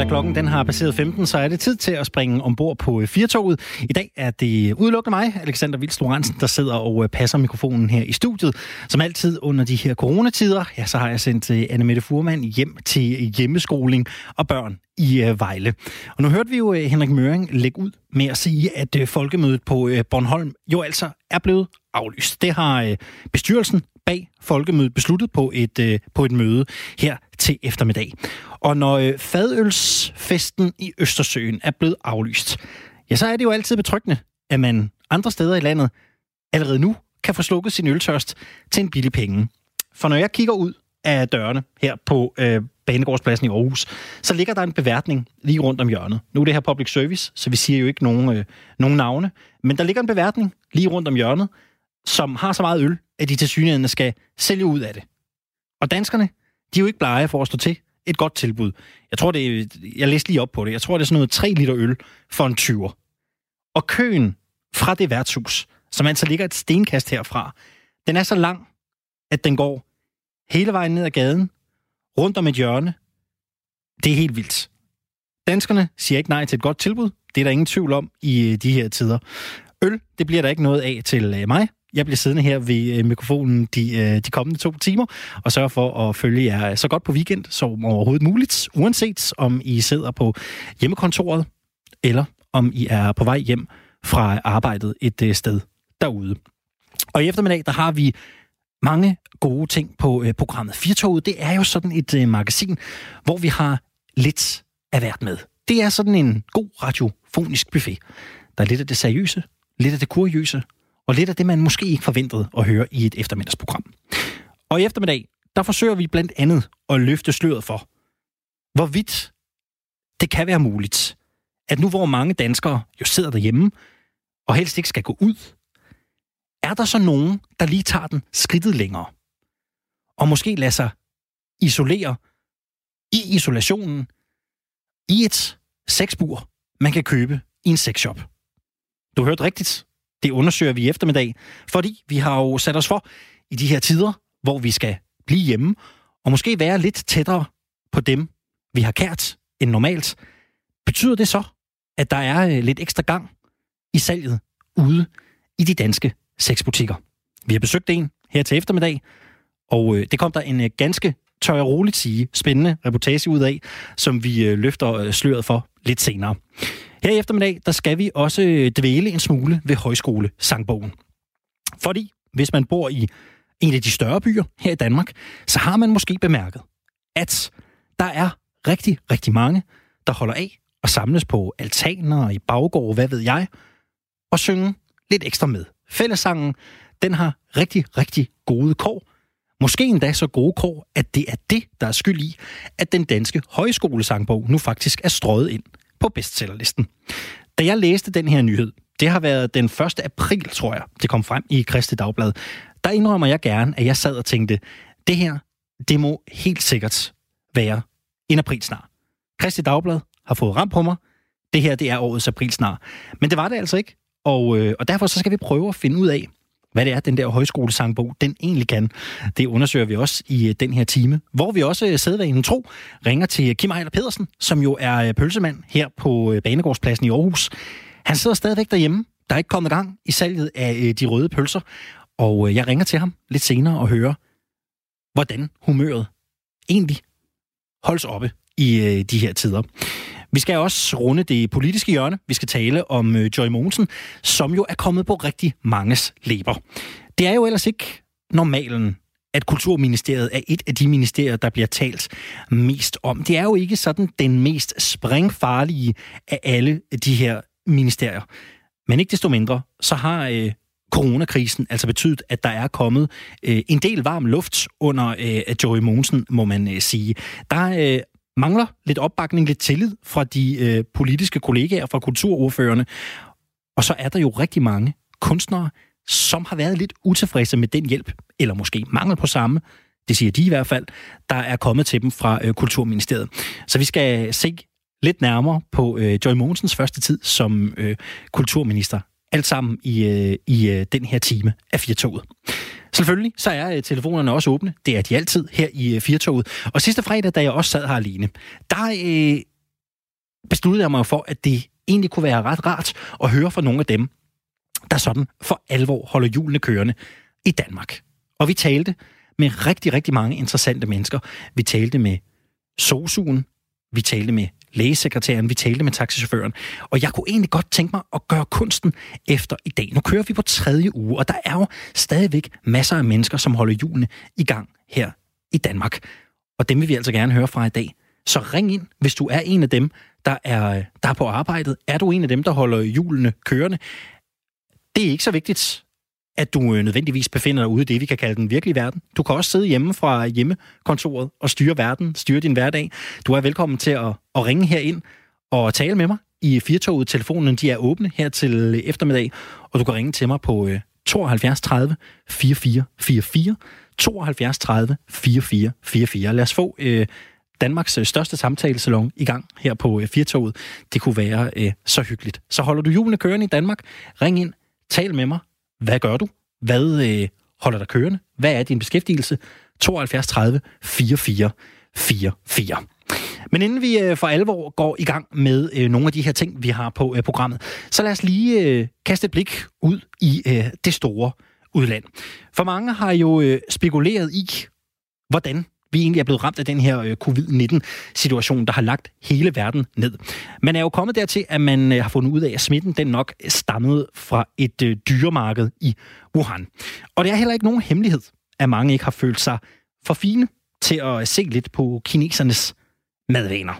da klokken den har passeret 15, så er det tid til at springe ombord på øh, Firtoget. I dag er det udelukkende mig, Alexander Vildst der sidder og øh, passer mikrofonen her i studiet. Som altid under de her coronatider, ja, så har jeg sendt øh, Anne Mette Furman hjem til hjemmeskoling og børn i Vejle. Og nu hørte vi jo Henrik Møring lægge ud med at sige, at folkemødet på Bornholm jo altså er blevet aflyst. Det har bestyrelsen bag folkemødet besluttet på et, på et møde her til eftermiddag. Og når øh, fadølsfesten i Østersøen er blevet aflyst, ja, så er det jo altid betryggende, at man andre steder i landet allerede nu kan få slukket sin øltørst til en billig penge. For når jeg kigger ud af dørene her på øh, Banegårdspladsen i Aarhus, så ligger der en beværtning lige rundt om hjørnet. Nu er det her public service, så vi siger jo ikke nogen, øh, nogen navne, men der ligger en beværtning lige rundt om hjørnet, som har så meget øl, at de til synligheden skal sælge ud af det. Og danskerne, de er jo ikke blege for at stå til et godt tilbud. Jeg tror, det er, jeg læste lige op på det. Jeg tror, det er sådan noget 3 liter øl for en 20'er. Og køen fra det værtshus, som altså ligger et stenkast herfra, den er så lang, at den går hele vejen ned ad gaden, rundt om et hjørne. Det er helt vildt. Danskerne siger ikke nej til et godt tilbud. Det er der ingen tvivl om i øh, de her tider. Øl, det bliver der ikke noget af til øh, mig. Jeg bliver siddende her ved øh, mikrofonen de, øh, de kommende to timer, og sørger for at følge jer øh, så godt på weekend som overhovedet muligt, uanset om I sidder på hjemmekontoret, eller om I er på vej hjem fra arbejdet et sted derude. Og i eftermiddag, der har vi mange gode ting på programmet. Firtoget, det er jo sådan et magasin, hvor vi har lidt af hvert med. Det er sådan en god radiofonisk buffet. Der er lidt af det seriøse, lidt af det kuriøse, og lidt af det, man måske ikke forventede at høre i et eftermiddagsprogram. Og i eftermiddag, der forsøger vi blandt andet at løfte sløret for, hvorvidt det kan være muligt, at nu hvor mange danskere jo sidder derhjemme, og helst ikke skal gå ud, er der så nogen, der lige tager den skridtet længere, og måske lader sig isolere i isolationen i et sexbur, man kan købe i en sexshop. Du hørte rigtigt. Det undersøger vi i eftermiddag, fordi vi har jo sat os for i de her tider, hvor vi skal blive hjemme, og måske være lidt tættere på dem, vi har kært end normalt. Betyder det så, at der er øh, lidt ekstra gang i salget ude i de danske sexbutikker? Vi har besøgt en her til eftermiddag, og øh, det kom der en øh, ganske, tør jeg roligt sige, spændende reportage ud af, som vi løfter sløret for lidt senere. Her i eftermiddag, der skal vi også øh, dvæle en smule ved højskole-sangbogen. Fordi hvis man bor i en af de større byer her i Danmark, så har man måske bemærket, at der er rigtig, rigtig mange, der holder af og samles på altaner og i baggård, hvad ved jeg, og synge lidt ekstra med. Fællesangen, den har rigtig, rigtig gode kår. Måske endda så gode kår, at det er det, der er skyld i, at den danske højskolesangbog nu faktisk er strøget ind på bestsellerlisten. Da jeg læste den her nyhed, det har været den 1. april, tror jeg, det kom frem i Kristi Dagblad, der indrømmer jeg gerne, at jeg sad og tænkte, det her, det må helt sikkert være en aprilsnar. Kristi Dagblad har fået ramt på mig. Det her, det er årets aprilsnar. Men det var det altså ikke. Og, øh, og derfor så skal vi prøve at finde ud af, hvad det er, den der højskolesangbog, den egentlig kan. Det undersøger vi også i øh, den her time, hvor vi også øh, sædvanen tro ringer til Kim Ejler Pedersen, som jo er øh, pølsemand her på Banegårdspladsen i Aarhus. Han sidder stadigvæk derhjemme. Der er ikke kommet gang i salget af de røde pølser, og jeg ringer til ham lidt senere og hører, hvordan humøret egentlig holdes oppe i de her tider. Vi skal også runde det politiske hjørne. Vi skal tale om øh, Joy Mogensen, som jo er kommet på rigtig manges læber. Det er jo ellers ikke normalen, at Kulturministeriet er et af de ministerier, der bliver talt mest om. Det er jo ikke sådan den mest springfarlige af alle de her ministerier. Men ikke desto mindre, så har øh, coronakrisen altså betydet, at der er kommet øh, en del varm luft under øh, Joey Mogensen, må man øh, sige. Der øh, mangler lidt opbakning, lidt tillid fra de øh, politiske kollegaer, fra kulturordførende. Og så er der jo rigtig mange kunstnere, som har været lidt utilfredse med den hjælp, eller måske mangel på samme, det siger de i hvert fald, der er kommet til dem fra øh, Kulturministeriet. Så vi skal se lidt nærmere på øh, Joy Mogensens første tid som øh, kulturminister. Alt sammen i, øh, i øh, den her time af Firtoget. Selvfølgelig, så er øh, telefonerne også åbne. Det er de altid her i øh, Firtoget. Og sidste fredag, da jeg også sad her alene, der øh, besluttede jeg mig for, at det egentlig kunne være ret rart at høre fra nogle af dem, der sådan for alvor holder julene kørende i Danmark. Og vi talte med rigtig, rigtig mange interessante mennesker. Vi talte med sosuen, vi talte med lægesekretæren, vi talte med taxichaufføren. Og jeg kunne egentlig godt tænke mig at gøre kunsten efter i dag. Nu kører vi på tredje uge, og der er jo stadigvæk masser af mennesker, som holder julene i gang her i Danmark. Og dem vil vi altså gerne høre fra i dag. Så ring ind, hvis du er en af dem, der er, der er på arbejdet. Er du en af dem, der holder julene kørende? Det er ikke så vigtigt, at du øh, nødvendigvis befinder dig ude i det, vi kan kalde den virkelige verden. Du kan også sidde hjemme fra hjemmekontoret og styre verden, styre din hverdag. Du er velkommen til at, at ringe her ind og tale med mig i Firtoget. Telefonen de er åbne her til eftermiddag, og du kan ringe til mig på 72 30 44 44. 72 30 44 44. Lad os få øh, Danmarks øh, største samtalesalon i gang her på øh, Firtoget. Det kunne være øh, så hyggeligt. Så holder du julene kørende i Danmark, ring ind, tal med mig. Hvad gør du? Hvad øh, holder dig kørende? Hvad er din beskæftigelse? 72 30 44 44. Men inden vi øh, for alvor går i gang med øh, nogle af de her ting, vi har på øh, programmet, så lad os lige øh, kaste et blik ud i øh, det store udland. For mange har jo øh, spekuleret i, hvordan vi egentlig er blevet ramt af den her øh, covid-19-situation, der har lagt hele verden ned. Man er jo kommet dertil, at man øh, har fundet ud af, at smitten den nok stammede fra et øh, dyremarked i Wuhan. Og det er heller ikke nogen hemmelighed, at mange ikke har følt sig for fine til at øh, se lidt på kinesernes madvaner.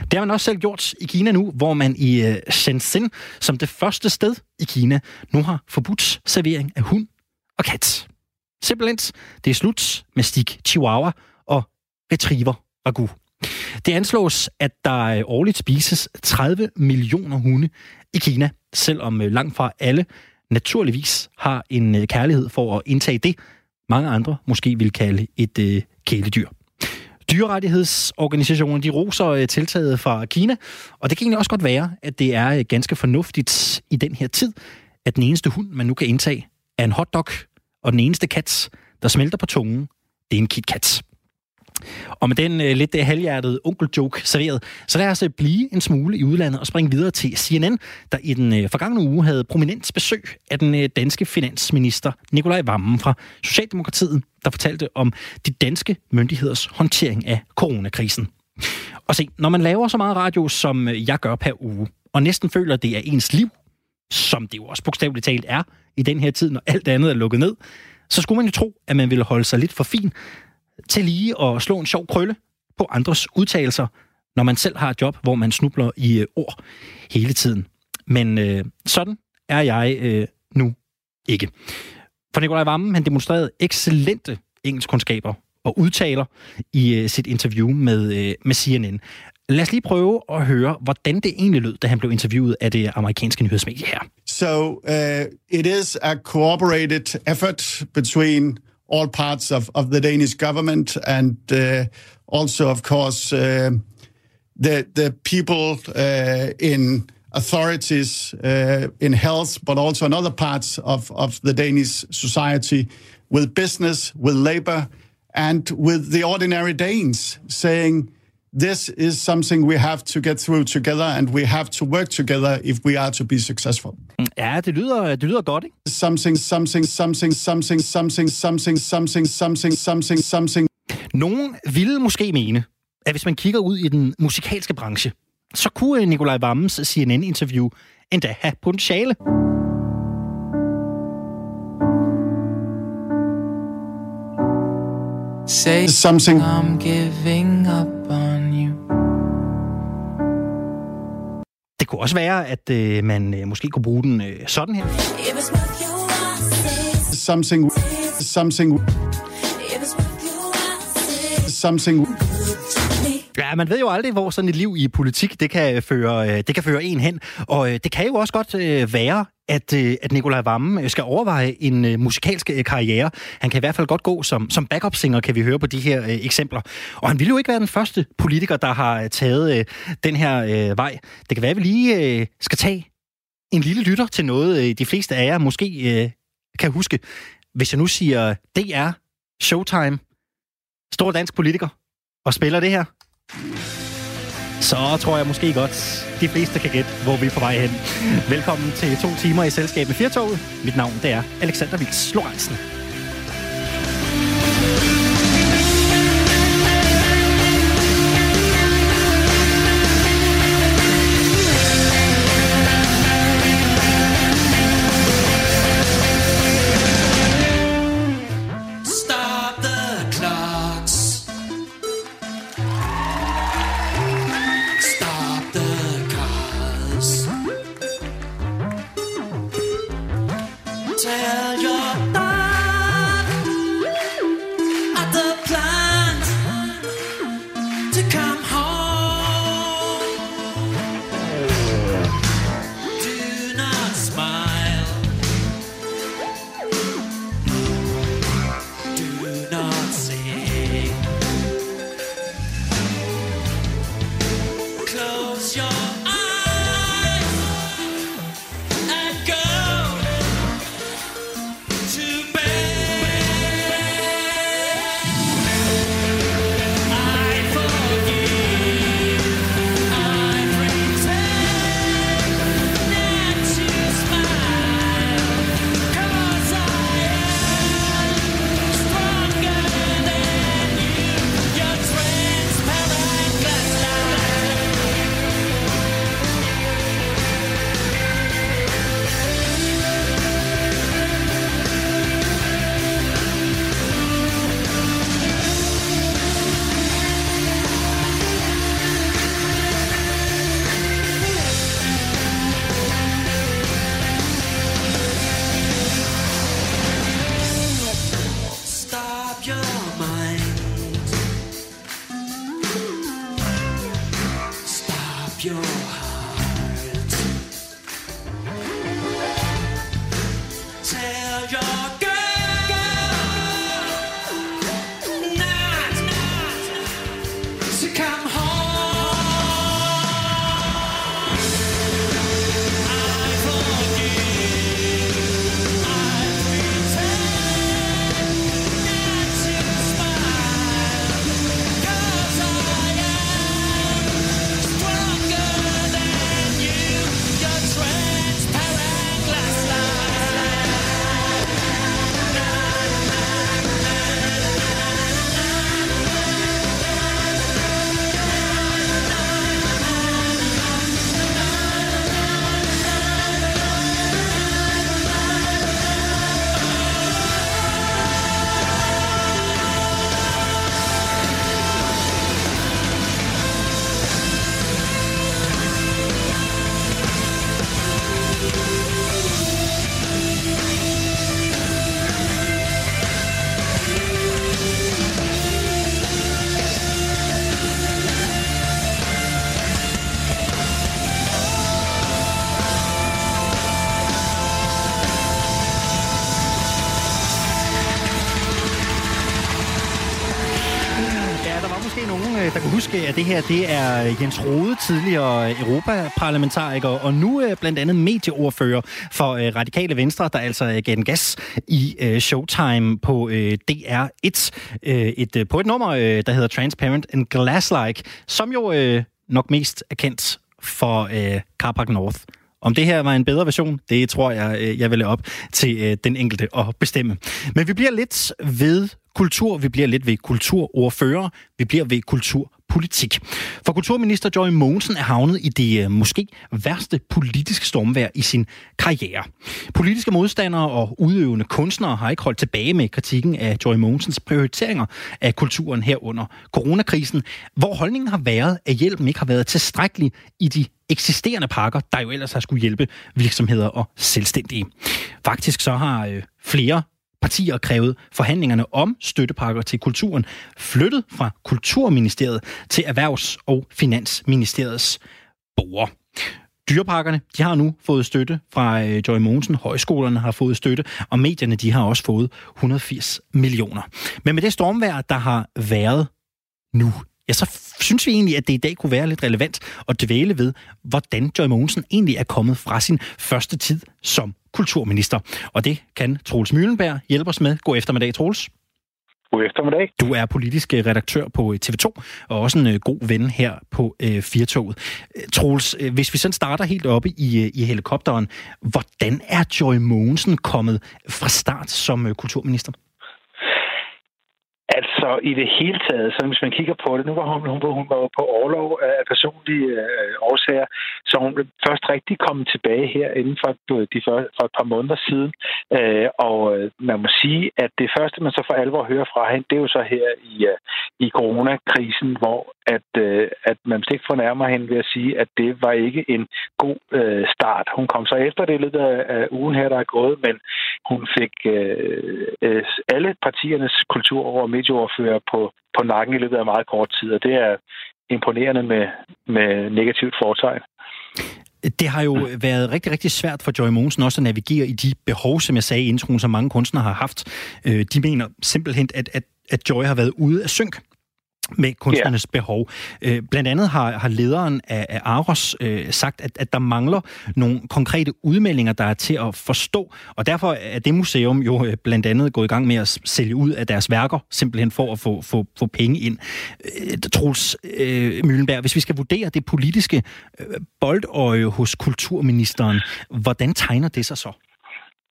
Det har man også selv gjort i Kina nu, hvor man i øh, Shenzhen, som det første sted i Kina, nu har forbudt servering af hund og kat. Simpelthen, det er slut med stik chihuahua og retriever ragu. Det anslås, at der årligt spises 30 millioner hunde i Kina, selvom øh, langt fra alle naturligvis har en øh, kærlighed for at indtage det, mange andre måske vil kalde et øh, kæledyr. Dyrerettighedsorganisationer, de roser øh, tiltaget fra Kina, og det kan egentlig også godt være, at det er øh, ganske fornuftigt i den her tid, at den eneste hund, man nu kan indtage, er en hotdog, og den eneste kat, der smelter på tungen, det er en KitKat. Og med den øh, lidt øh, halvhjertede onkel-joke serveret, så lad os øh, blive en smule i udlandet og springe videre til CNN, der i den øh, forgangne uge havde prominent besøg af den øh, danske finansminister Nikolaj Vammen fra Socialdemokratiet, der fortalte om de danske myndigheders håndtering af coronakrisen. Og se, når man laver så meget radio, som øh, jeg gør per uge, og næsten føler, at det er ens liv, som det jo også bogstaveligt talt er i den her tid, når alt andet er lukket ned, så skulle man jo tro, at man ville holde sig lidt for fin til lige at slå en sjov krølle på andres udtalelser, når man selv har et job, hvor man snubler i øh, ord hele tiden. Men øh, sådan er jeg øh, nu ikke. For Nikolaj Vammen, han demonstrerede excellente engelskkundskaber og udtaler i øh, sit interview med, øh, med CNN. Lad os lige prøve at høre, hvordan det egentlig lød, da han blev interviewet af det amerikanske nyhedsmedie her. So uh, it is a cooperated effort between all parts of, of the Danish government and uh, also, of course, uh, the the people uh, in authorities in health, but also in other parts of, of the Danish society, with business, with labor, and with the ordinary Danes, saying this is something we have to get through together, and we have to work together if we are to be successful. Ja, det lyder, det lyder godt, ikke? Something, something, something, something, something, something, something, something, something, something. Nogen ville måske mene, at hvis man kigger ud i den musikalske branche, så kunne Nikolaj Vammens CNN-interview endda have potentiale. Say something. I'm giving up Det kunne også være, at øh, man øh, måske kunne bruge den øh, sådan her. Something, something, something. Ja, man ved jo aldrig, hvor sådan et liv i politik, det kan øh, føre, øh, det kan føre en hen. Og øh, det kan jo også godt være, at, at Nikolaj Vammen skal overveje en musikalsk karriere. Han kan i hvert fald godt gå som, som backup-singer, kan vi høre på de her øh, eksempler. Og han ville jo ikke være den første politiker, der har taget øh, den her øh, vej. Det kan være, at vi lige øh, skal tage en lille lytter til noget, øh, de fleste af jer måske øh, kan huske. Hvis jeg nu siger DR, Showtime, stor dansk politiker, og spiller det her så tror jeg måske godt, de fleste kan gætte, hvor vi er på vej hen. Velkommen til to timer i selskab med Firtoget. Mit navn det er Alexander Vils Lorentzen. Det her det er Jens Rode, tidligere europaparlamentariker, og nu øh, blandt andet medieordfører for øh, Radikale Venstre, der altså øh, gav den gas i øh, Showtime på øh, DR1. Et, øh, på et nummer, der hedder Transparent and Glass-like, som jo nok mest er kendt for Carpark North. Om det her var en bedre version, det tror jeg, jeg vil op til den enkelte at bestemme. Men vi bliver lidt ved kultur, vi bliver lidt ved kulturordfører, vi bliver ved kultur politik. For kulturminister Joy Mogensen er havnet i det øh, måske værste politiske stormvær i sin karriere. Politiske modstandere og udøvende kunstnere har ikke holdt tilbage med kritikken af Joy Mogensens prioriteringer af kulturen her under coronakrisen, hvor holdningen har været, at hjælpen ikke har været tilstrækkelig i de eksisterende pakker, der jo ellers har skulle hjælpe virksomheder og selvstændige. Faktisk så har øh, flere partier krævet forhandlingerne om støttepakker til kulturen flyttet fra Kulturministeriet til Erhvervs- og Finansministeriets bord. Dyreparkerne de har nu fået støtte fra øh, Joy Mogensen. Højskolerne har fået støtte, og medierne de har også fået 180 millioner. Men med det stormvejr, der har været nu, ja, så synes vi egentlig, at det i dag kunne være lidt relevant at dvæle ved, hvordan Joy Mogensen egentlig er kommet fra sin første tid som kulturminister. Og det kan Troels Møllenberg hjælpe os med. God eftermiddag, Troels. God eftermiddag. Du er politisk øh, redaktør på øh, TV2, og også en øh, god ven her på øh, Firtoget. Troels, hvis vi sådan starter helt oppe i, i helikopteren, hvordan er Joy Mogensen kommet fra start som kulturminister? Altså i det hele taget, så hvis man kigger på det, nu var hun, hun, hun var på overlov af personlige øh, årsager, så hun først rigtig kommet tilbage her inden for, de for, for et par måneder siden. Øh, og øh, man må sige, at det første, man så for alvor hører fra hende, det er jo så her i, øh, i coronakrisen, hvor at, øh, at man ikke fornærmer hende ved at sige, at det var ikke en god øh, start. Hun kom så efter det lidt af, af ugen her, der er gået, men hun fik øh, øh, alle partiernes kultur over medieordfører på, på nakken i løbet af meget kort tid, og det er imponerende med, med negativt foretegn. Det har jo været rigtig, rigtig svært for Joy Mogensen også at navigere i de behov, som jeg sagde i introen, som mange kunstnere har haft. Øh, de mener simpelthen, at, at, at Joy har været ude af synk med kunstnernes yeah. behov. Øh, blandt andet har, har lederen af, af Aros øh, sagt, at, at der mangler nogle konkrete udmeldinger, der er til at forstå, og derfor er det museum jo øh, blandt andet gået i gang med at sælge ud af deres værker, simpelthen for at få, få, få penge ind. Øh, Troels øh, Møllenberg, hvis vi skal vurdere det politiske øh, boldøje hos kulturministeren, hvordan tegner det sig så?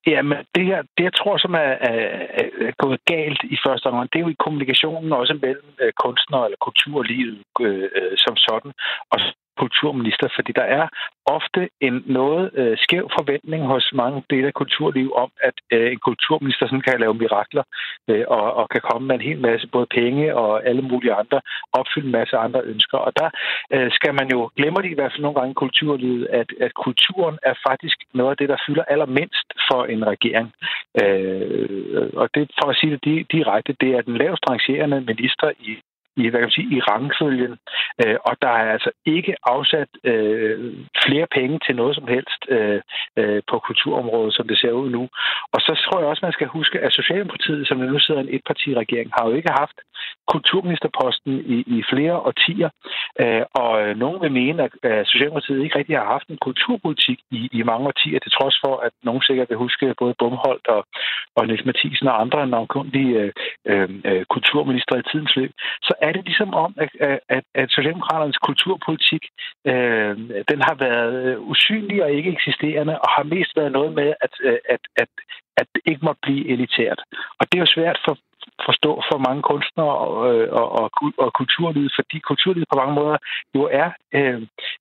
Jamen, det, her, det jeg tror, som er, er, er gået galt i første omgang, det er jo i kommunikationen også mellem øh, kunstnere eller kulturlivet øh, øh, som sådan, og kulturminister, fordi der er ofte en noget øh, skæv forventning hos mange dele af kulturliv om, at øh, en kulturminister sådan kan lave mirakler øh, og, og kan komme med en hel masse både penge og alle mulige andre, opfylde en masse andre ønsker. Og der øh, skal man jo, glemmer de i hvert fald nogle gange i kulturlivet, at, at kulturen er faktisk noget af det, der fylder allermindst for en regering. Øh, og det, for at sige det direkte, det er den lavest rangerende minister i i, hvad kan man sige, i rangfølgen, øh, og der er altså ikke afsat øh, flere penge til noget som helst øh, øh, på kulturområdet, som det ser ud nu. Og så tror jeg også, man skal huske, at Socialdemokratiet, som nu sidder en etpartiregering, har jo ikke haft kulturministerposten i, i flere årtier, øh, og øh, nogen vil mene, at, Socialdemokratiet ikke rigtig har haft en kulturpolitik i, i mange årtier, til trods for, at nogen sikkert vil huske både Bumholdt og, og Niels Mathisen og andre navnkundige øh, øh, øh kulturminister i tidens løb, så er det ligesom om, at, at, at Socialdemokraternes kulturpolitik, øh, den har været øh, usynlig og ikke eksisterende, og har mest været noget med, at, øh, at, at, at det ikke må blive elitært. Og det er jo svært for, forstå for mange kunstnere øh, og, og, og, og kulturlivet, fordi kulturlivet på mange måder jo er øh,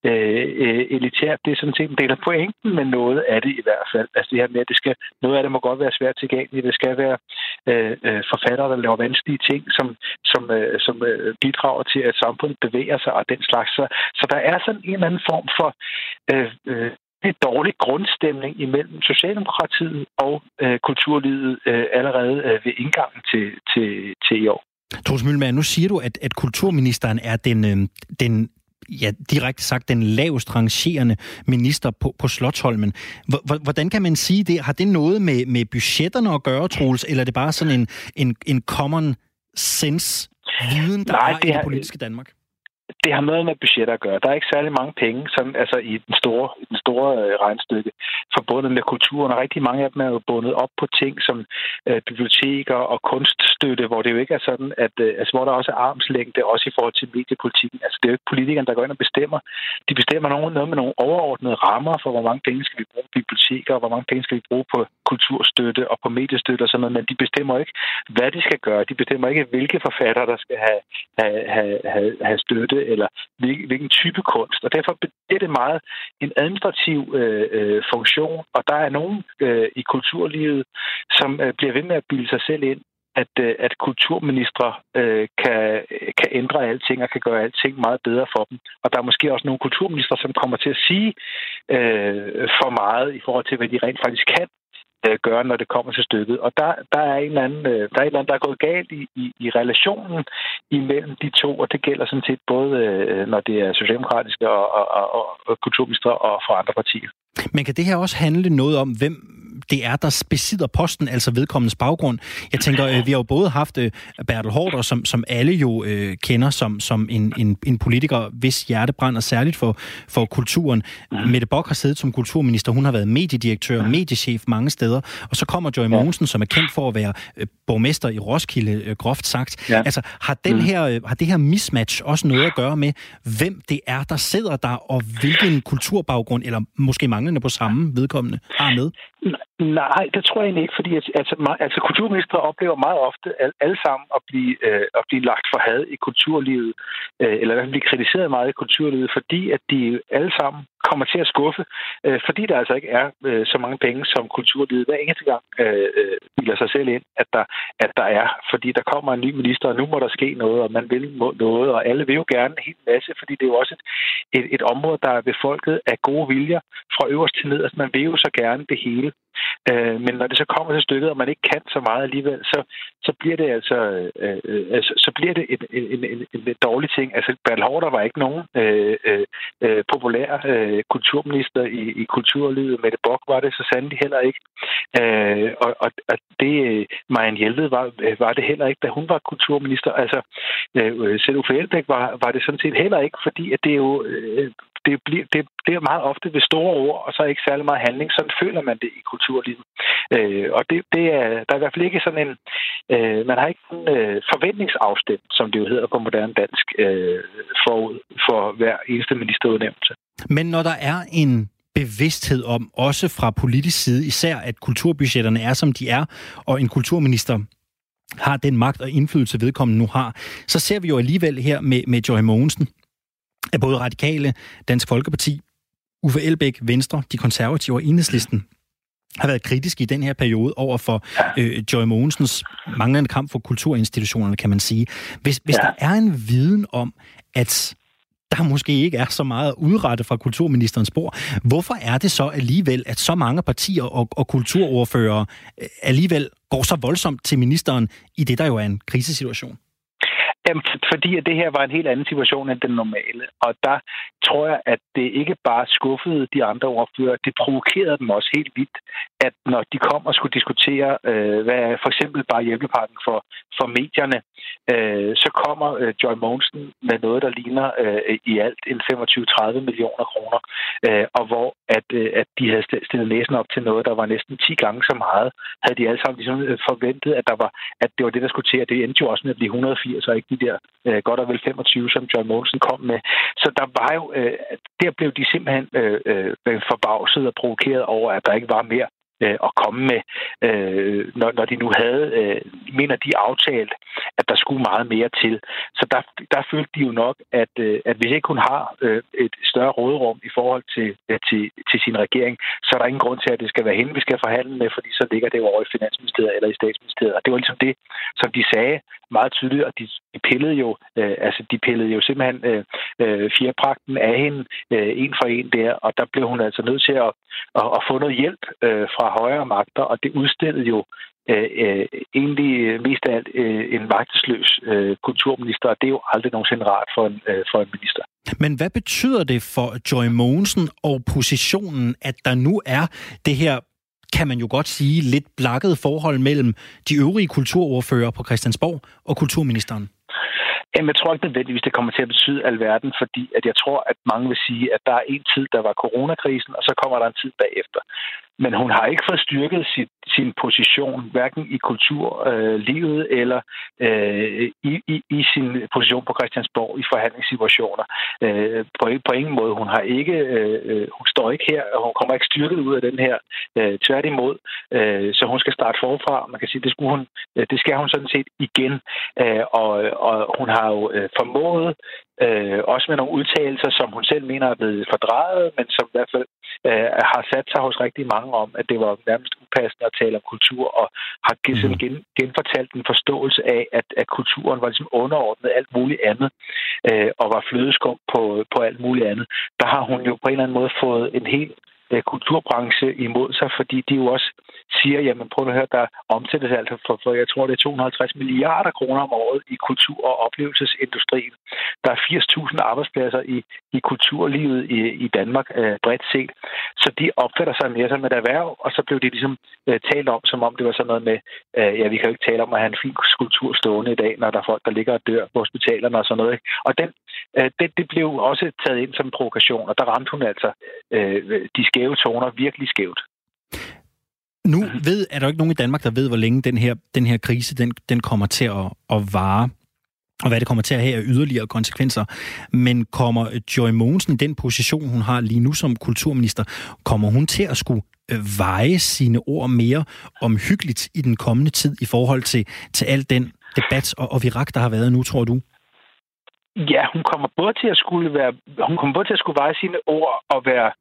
øh, elitært. Det er sådan set en del af pointen med noget af det i hvert fald. Altså det her med, at det skal, noget af det må godt være svært tilgængeligt. Det skal være øh, øh forfattere, der laver vanskelige ting, som, som, øh, som øh, bidrager til, at samfundet bevæger sig og den slags. Så, så der er sådan en eller anden form for øh, øh, en dårlig grundstemning imellem Socialdemokratiet og øh, kulturlivet øh, allerede øh, ved indgangen til, til, til i år. Troels Møllemann, nu siger du, at, at kulturministeren er den, øh, den ja, direkte sagt den lavest rangerende minister på, på Slottholmen. Hvordan kan man sige det? Har det noget med, med budgetterne at gøre, Troels, eller er det bare sådan en, en, en common sense viden, der Nej, er i det politiske Danmark? Det har noget med budgetter at gøre. Der er ikke særlig mange penge sådan, altså i den store, i den store øh, regnstykke forbundet med kulturen, og rigtig mange af dem er jo bundet op på ting som øh, biblioteker og kunststøtte, hvor det jo ikke er sådan, at øh, altså, hvor der også er armslængde, også i forhold til mediepolitikken. Altså det er jo ikke politikerne, der går ind og bestemmer. De bestemmer nogen, noget med nogle overordnede rammer for, hvor mange penge skal vi bruge på biblioteker, og hvor mange penge skal vi bruge på kulturstøtte og på mediestøtte og sådan noget, men de bestemmer ikke, hvad de skal gøre. De bestemmer ikke, hvilke forfattere, der skal have, have, have, have, have støtte, eller hvilken type kunst. Og derfor er det meget en administrativ øh, øh, funktion, og der er nogen øh, i kulturlivet, som øh, bliver ved med at bilde sig selv ind, at, øh, at kulturministre øh, kan, kan ændre alting og kan gøre alting meget bedre for dem. Og der er måske også nogle kulturministre, som kommer til at sige øh, for meget i forhold til, hvad de rent faktisk kan Øh, gøre, når det kommer til stykket. Og der, der, er en eller anden, øh, der er en eller anden, der er gået galt i, i, i relationen imellem de to, og det gælder sådan set både, øh, når det er socialdemokratiske og, og, og, og kulturminister og for andre partier. Men kan det her også handle noget om, hvem det er, der besidder posten, altså vedkommendes baggrund. Jeg tænker, øh, vi har jo både haft øh, Bertel Hårder, som, som alle jo øh, kender som, som en, en, en politiker, hvis hjerte brænder særligt for, for kulturen. Mette Bock har siddet som kulturminister, hun har været mediedirektør, mediechef mange steder, og så kommer Joy Mogensen, som er kendt for at være øh, borgmester i Roskilde, øh, groft sagt. Ja. Altså, har, den mm. her, øh, har det her mismatch også noget at gøre med, hvem det er, der sidder der, og hvilken kulturbaggrund, eller måske manglende på samme vedkommende, har med? Nej, det tror jeg egentlig ikke, fordi altså, altså kulturminister oplever meget ofte al, alle sammen at blive, øh, at blive lagt for had i kulturlivet, øh, eller i hvert fald blive kritiseret meget i kulturlivet, fordi at de alle sammen kommer til at skuffe, øh, fordi der altså ikke er øh, så mange penge, som kulturlivet hver eneste gang øh, øh, bilder sig selv ind, at der, at der er. Fordi der kommer en ny minister, og nu må der ske noget, og man vil noget, og alle vil jo gerne en hel masse, fordi det er jo også et, et, et område, der er befolket af gode viljer fra øverst til ned. Altså man vil jo så gerne det hele. Øh, men når det så kommer til stykket, og man ikke kan så meget alligevel, så, så bliver det altså, øh, øh, altså så bliver det en, en, en, en, dårlig ting. Altså Bertel Hårder var ikke nogen øh, øh, øh populær øh, kulturminister i, i kulturlivet. Mette Bock var det så sandelig heller ikke. Øh, og, og, og det, øh, Marianne Hjelved var, øh, var det heller ikke, da hun var kulturminister. Altså øh, øh selv Uffe Elbæk var, var det sådan set heller ikke, fordi at det er jo øh, det, bliver, det, det er meget ofte ved store ord, og så ikke særlig meget handling. Sådan føler man det i kulturlivet. Øh, og det, det er, der er i hvert fald ikke sådan en... Øh, man har ikke en øh, forventningsafstemt, som det jo hedder på moderne dansk, øh, forud for hver eneste ministerudnævnelse. Men når der er en bevidsthed om, også fra politisk side, især at kulturbudgetterne er, som de er, og en kulturminister har den magt og indflydelse, vedkommende nu har, så ser vi jo alligevel her med, med Joy Mogensen, at både Radikale, Dansk Folkeparti, Uffe Elbæk, Venstre, de konservative og Enhedslisten har været kritiske i den her periode over for øh, Joy Mogensens manglende kamp for kulturinstitutionerne, kan man sige. Hvis, hvis ja. der er en viden om, at der måske ikke er så meget at udrette fra kulturministerens spor. Hvorfor er det så alligevel, at så mange partier og, og kulturordfører øh, alligevel går så voldsomt til ministeren i det, der jo er en krisesituation? Jamen, fordi at det her var en helt anden situation end den normale. Og der tror jeg, at det ikke bare skuffede de andre ordfører, det provokerede dem også helt vildt, at når de kom og skulle diskutere, øh, hvad for eksempel bare hjælpepakken for, for medierne, øh, så kommer øh, Joy Monsen med noget, der ligner øh, i alt en 25-30 millioner kroner, øh, og hvor at, øh, at de havde stillet næsen op til noget, der var næsten 10 gange så meget, havde de alle sammen ligesom øh, forventet, at, der var, at det var det, der skulle til, og det endte jo også med at blive 180 og ikke de der øh, godt og vel 25, som John Monsen kom med. Så der var jo, øh, der blev de simpelthen øh, øh, forbavset og provokeret over, at der ikke var mere øh, at komme med, øh, når, når de nu havde, øh, mener de aftalt, at der skulle meget mere til. Så der, der følte de jo nok, at, øh, at hvis ikke hun har øh, et større råderum i forhold til, øh, til, til sin regering, så er der ingen grund til, at det skal være hende, vi skal forhandle med, fordi så ligger det jo over i Finansministeriet eller i Statsministeriet. Og det var ligesom det, som de sagde meget tydeligt, og de, de pillede jo, øh, altså de pillede jo simpelthen øh, øh, fjerpragten af hende øh, en for en der, og der blev hun altså nødt til at, at, at få noget hjælp øh, fra højere magter, og det udstillede jo øh, øh, egentlig mest af alt øh, en magtesløs øh, kulturminister, og det er jo aldrig nogensinde rart for en, øh, for en minister. Men hvad betyder det for Joy Mogensen og positionen, at der nu er det her kan man jo godt sige, lidt blakket forhold mellem de øvrige kulturordfører på Christiansborg og kulturministeren? Jamen, jeg tror ikke nødvendigvis, det kommer til at betyde alverden, fordi at jeg tror, at mange vil sige, at der er en tid, der var coronakrisen, og så kommer der en tid bagefter. Men hun har ikke fået styrket sit, sin position, hverken i kulturlivet øh, eller øh, i, i, i sin position på Christiansborg i forhandlingssituationer. Øh, på, på ingen måde. Hun har ikke, øh, øh hun står ikke her, og hun kommer ikke styrket ud af den her. Øh, tværtimod. Øh, så hun skal starte forfra. Man kan sige, det, skulle hun, øh, det skal hun sådan set igen. Øh, og, og hun har jo øh, formået Øh, også med nogle udtalelser, som hun selv mener er blevet fordrejet, men som i hvert fald øh, har sat sig hos rigtig mange om, at det var nærmest upassende at tale om kultur, og har mm. gen, genfortalt en forståelse af, at, at kulturen var ligesom underordnet alt muligt andet, øh, og var flødeskum på, på alt muligt andet. Der har hun jo på en eller anden måde fået en helt Øh, kulturbranche imod sig, fordi de jo også siger, jamen prøv at høre, der omsættes altså for, for, jeg tror, det er 250 milliarder kroner om året i kultur- og oplevelsesindustrien. Der er 80.000 arbejdspladser i, i kulturlivet i, i Danmark øh, bredt set. Så de opfatter sig mere som et erhverv, og så blev det ligesom øh, talt om, som om det var sådan noget med, øh, ja, vi kan jo ikke tale om at have en fin skulptur stående i dag, når der er folk, der ligger og dør på hospitalerne og sådan noget. Ikke? Og den, øh, det, det blev også taget ind som en provokation, og der ramte hun altså øh, de skæve toner virkelig skævt. Nu ved, er der jo ikke nogen i Danmark, der ved, hvor længe den her, den her krise den, den kommer til at, at vare og hvad det kommer til at have af yderligere konsekvenser. Men kommer Joy Mogensen i den position, hun har lige nu som kulturminister, kommer hun til at skulle øh, veje sine ord mere omhyggeligt i den kommende tid i forhold til, til al den debat og, og virak, der har været nu, tror du? Ja, hun kommer både til at skulle være, hun kommer både til at skulle veje sine ord og være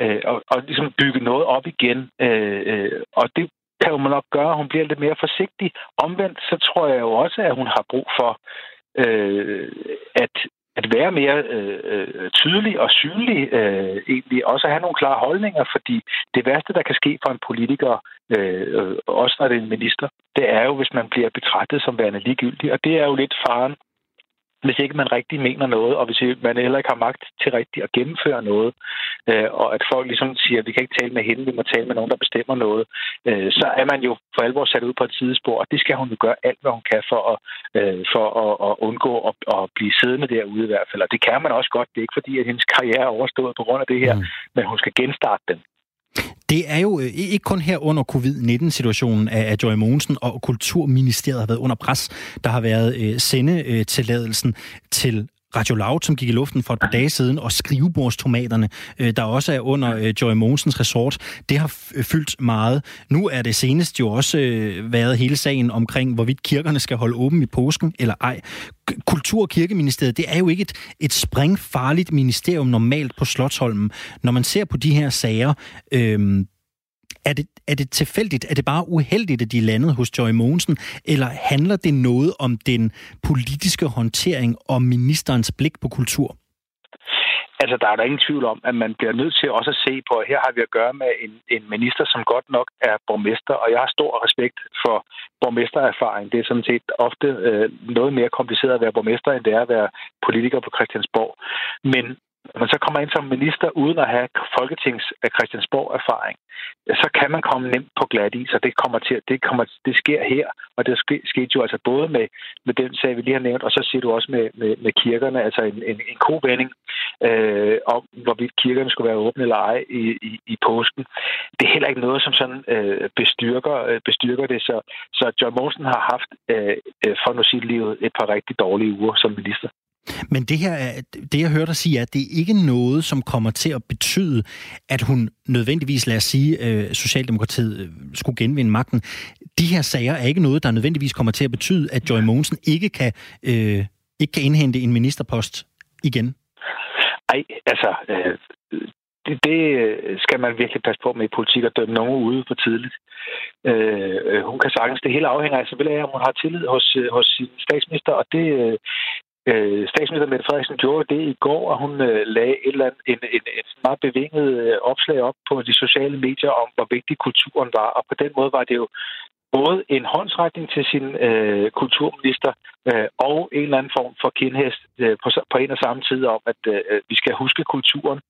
øh, og, og ligesom bygge noget op igen. Øh, øh, og det kan jo nok gøre, at hun bliver lidt mere forsigtig. Omvendt så tror jeg jo også, at hun har brug for øh, at at være mere øh, øh, tydelig og synlig, øh, egentlig også at have nogle klare holdninger, fordi det værste, der kan ske for en politiker, øh, også når det er en minister, det er jo, hvis man bliver betragtet som værende ligegyldig, og det er jo lidt faren hvis ikke man rigtig mener noget, og hvis man heller ikke har magt til rigtigt at gennemføre noget, øh, og at folk ligesom siger, at vi kan ikke tale med hende, vi må tale med nogen, der bestemmer noget, øh, så er man jo for alvor sat ud på et sidespor, og det skal hun jo gøre alt, hvad hun kan for at, øh, for at, at undgå at, at blive siddende derude i hvert fald. Og det kan man også godt. Det er ikke fordi, at hendes karriere er overstået på grund af det her, mm. men hun skal genstarte den. Det er jo øh, ikke kun her under covid-19-situationen, at Joy Mogensen og Kulturministeriet har været under pres. Der har været øh, sendetilladelsen til Radio Loud, som gik i luften for et par dage siden, og skrivebordstomaterne, øh, der også er under øh, Joy Monsens resort, det har fyldt meget. Nu er det senest jo også øh, været hele sagen omkring, hvorvidt kirkerne skal holde åben i påsken eller ej. Kultur- og Kirkeministeriet, det er jo ikke et, et springfarligt ministerium normalt på Slottholmen. Når man ser på de her sager, øh, er det, er det tilfældigt? Er det bare uheldigt, at de landede hos Joy Mogensen? Eller handler det noget om den politiske håndtering og ministerens blik på kultur? Altså, der er der ingen tvivl om, at man bliver nødt til også at se på, at her har vi at gøre med en, en minister, som godt nok er borgmester, og jeg har stor respekt for borgmestererfaring. Det er sådan set ofte øh, noget mere kompliceret at være borgmester, end det er at være politiker på Christiansborg. Men når man så kommer ind som minister uden at have Folketings Christiansborg-erfaring, så kan man komme nemt på glat i, så det, kommer til, det, kommer, det sker her. Og det skete jo altså både med, med den sag, vi lige har nævnt, og så siger du også med, med, med kirkerne, altså en, en, en kovending øh, om, hvorvidt kirkerne skulle være åbne eller ej i, i, i påsken. Det er heller ikke noget, som sådan øh, bestyrker, øh, bestyrker det. Så, så John Monsen har haft, øh, øh for nu sige livet, et par rigtig dårlige uger som minister. Men det her, det jeg hørte dig sige, er, at det er ikke noget, som kommer til at betyde, at hun nødvendigvis, lad os sige, øh, Socialdemokratiet øh, skulle genvinde magten. De her sager er ikke noget, der nødvendigvis kommer til at betyde, at Joy Mogensen ikke kan, øh, ikke kan indhente en ministerpost igen. Nej, altså, øh, det, det skal man virkelig passe på med i politik at dømme nogen ude for tidligt. Øh, hun kan sagtens, det hele afhænger af selvfølgelig af, om hun har tillid hos, hos sin statsminister, og det, Øh, statsminister Mette Frederiksen gjorde det i går, at hun øh, lagde et, eller andet, en, en, en meget bevinget øh, opslag op på de sociale medier om, hvor vigtig kulturen var. Og på den måde var det jo både en håndsretning til sin øh, kulturminister øh, og en eller anden form for kindhest øh, på, på en og samme tid om, at øh, øh, vi skal huske kulturen,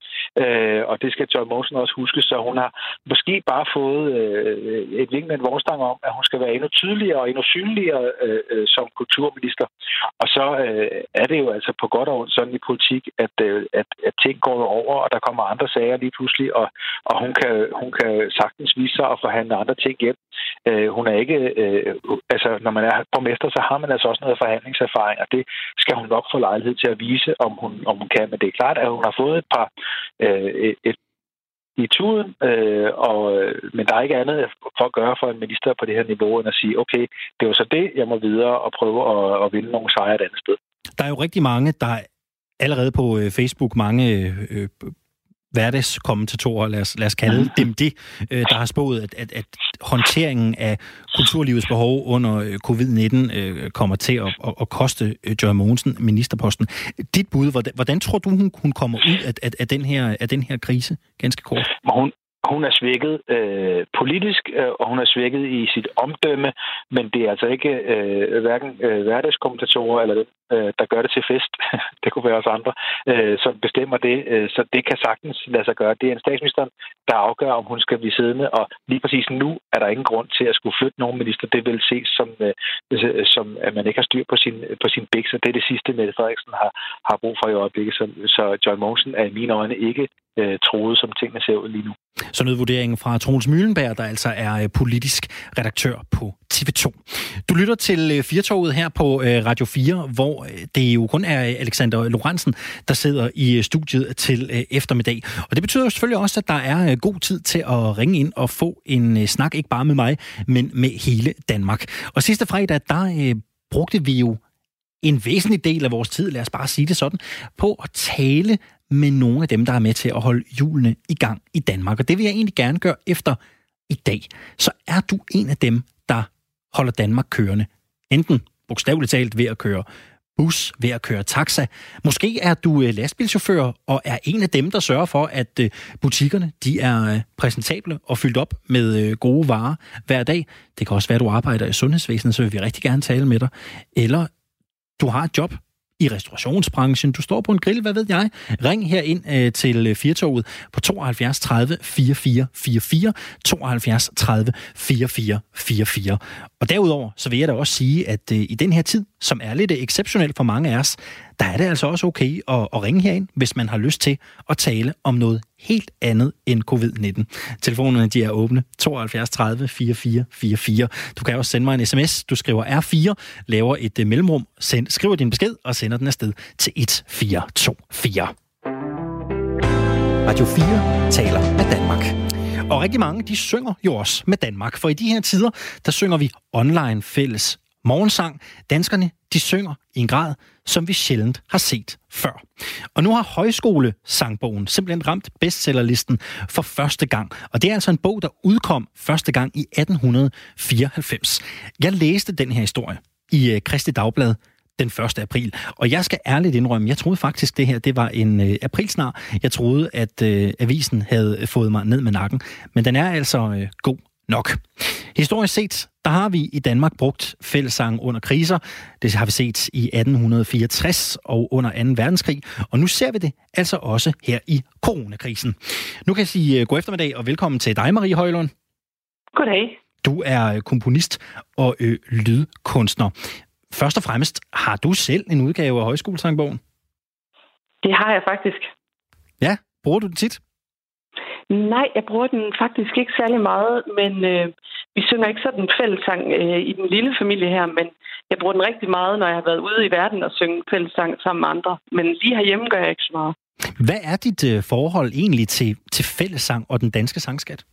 øh, og det skal Joy Mogensen også huske, så hun har måske bare fået øh, et vink med en vognstang om, at hun skal være endnu tydeligere og endnu synligere øh, øh, som kulturminister. Og så øh, er det jo altså på godt og ondt sådan i politik, at, øh, at, at ting går over, og der kommer andre sager lige pludselig, og, og hun, kan, hun kan sagtens vise sig at forhandle andre ting hjem. Øh, hun er ikke... Øh, altså, når man er borgmester, så har man altså også noget forhandlingserfaring, og det skal hun nok få lejlighed til at vise, om hun, om hun kan. Men det er klart, at hun har fået et par... Øh, et, i tuden, øh, og, øh, men der er ikke andet for at gøre for en minister på det her niveau, end at sige, okay, det er jo så det, jeg må videre og prøve at, at vinde nogle sejre et andet sted. Der er jo rigtig mange, der allerede på øh, Facebook, mange øh, hverdagskommentatorer, lad os, lad os kalde dem det, øh, der har spået, at, at, at håndteringen af kulturlivets behov under øh, covid-19 øh, kommer til at, at, at koste Joy Mogensen ministerposten. Dit bud, hvordan, hvordan tror du, hun, hun kommer ud af, af, af, den her, af den her krise, ganske kort? Hun, hun er svækket øh, politisk, øh, og hun er svækket i sit omdømme, men det er altså ikke øh, hverken øh, hverdagskommentatorer eller det, øh, der gør det til fest, det kunne være os andre, øh, som bestemmer det. Øh, så det kan sagtens lade sig gøre. Det er en statsminister, der afgør, om hun skal blive siddende, og lige præcis nu er der ingen grund til at skulle flytte nogen minister. Det vil ses som, øh, som at man ikke har styr på sin, på sin bæk, så det er det sidste, Mette Frederiksen har, har brug for i øjeblikket. Så, så Joy Mogensen er i mine øjne ikke øh, troet, som tingene ser ud lige nu. Så nød vurderingen fra Troels Mühlenberg, der altså er øh, politisk redaktør på TV2. Du lytter til øh, Firtoget her på øh, Radio 4, hvor øh, det jo kun er Alexander Lorentzen, der sidder i studiet til eftermiddag. Og det betyder jo selvfølgelig også, at der er god tid til at ringe ind og få en snak, ikke bare med mig, men med hele Danmark. Og sidste fredag, der brugte vi jo en væsentlig del af vores tid, lad os bare sige det sådan, på at tale med nogle af dem, der er med til at holde julene i gang i Danmark. Og det vil jeg egentlig gerne gøre efter i dag. Så er du en af dem, der holder Danmark kørende. Enten bogstaveligt talt ved at køre bus, ved at køre taxa. Måske er du øh, lastbilchauffør og er en af dem, der sørger for, at øh, butikkerne de er øh, præsentable og fyldt op med gode varer hver dag. Det kan også være, at du arbejder i sundhedsvæsenet, så vil vi rigtig gerne tale med dig. Eller du har et job, i restaurationsbranchen, du står på en grill, hvad ved jeg, ring her ind øh, til øh, Firtoget på 72 30 44 44, 72 30 44 44. Og derudover, så vil jeg da også sige, at øh, i den her tid, som er lidt øh, exceptionelt for mange af os, der er det altså også okay at, at ringe herind, hvis man har lyst til at tale om noget helt andet end covid-19. Telefonerne de er åbne 72 30 44 44. Du kan også sende mig en sms. Du skriver R4, laver et uh, mellemrum, send, skriver din besked og sender den afsted til 1424. Radio 4 taler med Danmark. Og rigtig mange, de synger jo også med Danmark, for i de her tider, der synger vi online fælles morgensang. Danskerne, de synger i en grad, som vi sjældent har set før. Og nu har Højskole-sangbogen simpelthen ramt bestsellerlisten for første gang. Og det er altså en bog, der udkom første gang i 1894. Jeg læste den her historie i øh, Kristi Dagblad den 1. april. Og jeg skal ærligt indrømme, jeg troede faktisk, det her det var en øh, aprilsnar. Jeg troede, at øh, avisen havde fået mig ned med nakken. Men den er altså øh, god nok. Historisk set, der har vi i Danmark brugt fællesang under kriser. Det har vi set i 1864 og under 2. verdenskrig. Og nu ser vi det altså også her i coronakrisen. Nu kan jeg sige øh, god eftermiddag og velkommen til dig, Marie Højlund. Goddag. Du er øh, komponist og ø, lydkunstner. Først og fremmest, har du selv en udgave af Højskolesangbogen? Det har jeg faktisk. Ja, bruger du den tit? Nej, jeg bruger den faktisk ikke særlig meget, men øh, vi synger ikke sådan en fællesang øh, i den lille familie her, men jeg bruger den rigtig meget, når jeg har været ude i verden og synge fællesang sammen med andre. Men lige herhjemme gør jeg ikke så meget. Hvad er dit øh, forhold egentlig til, til fællesang og den danske sangskat?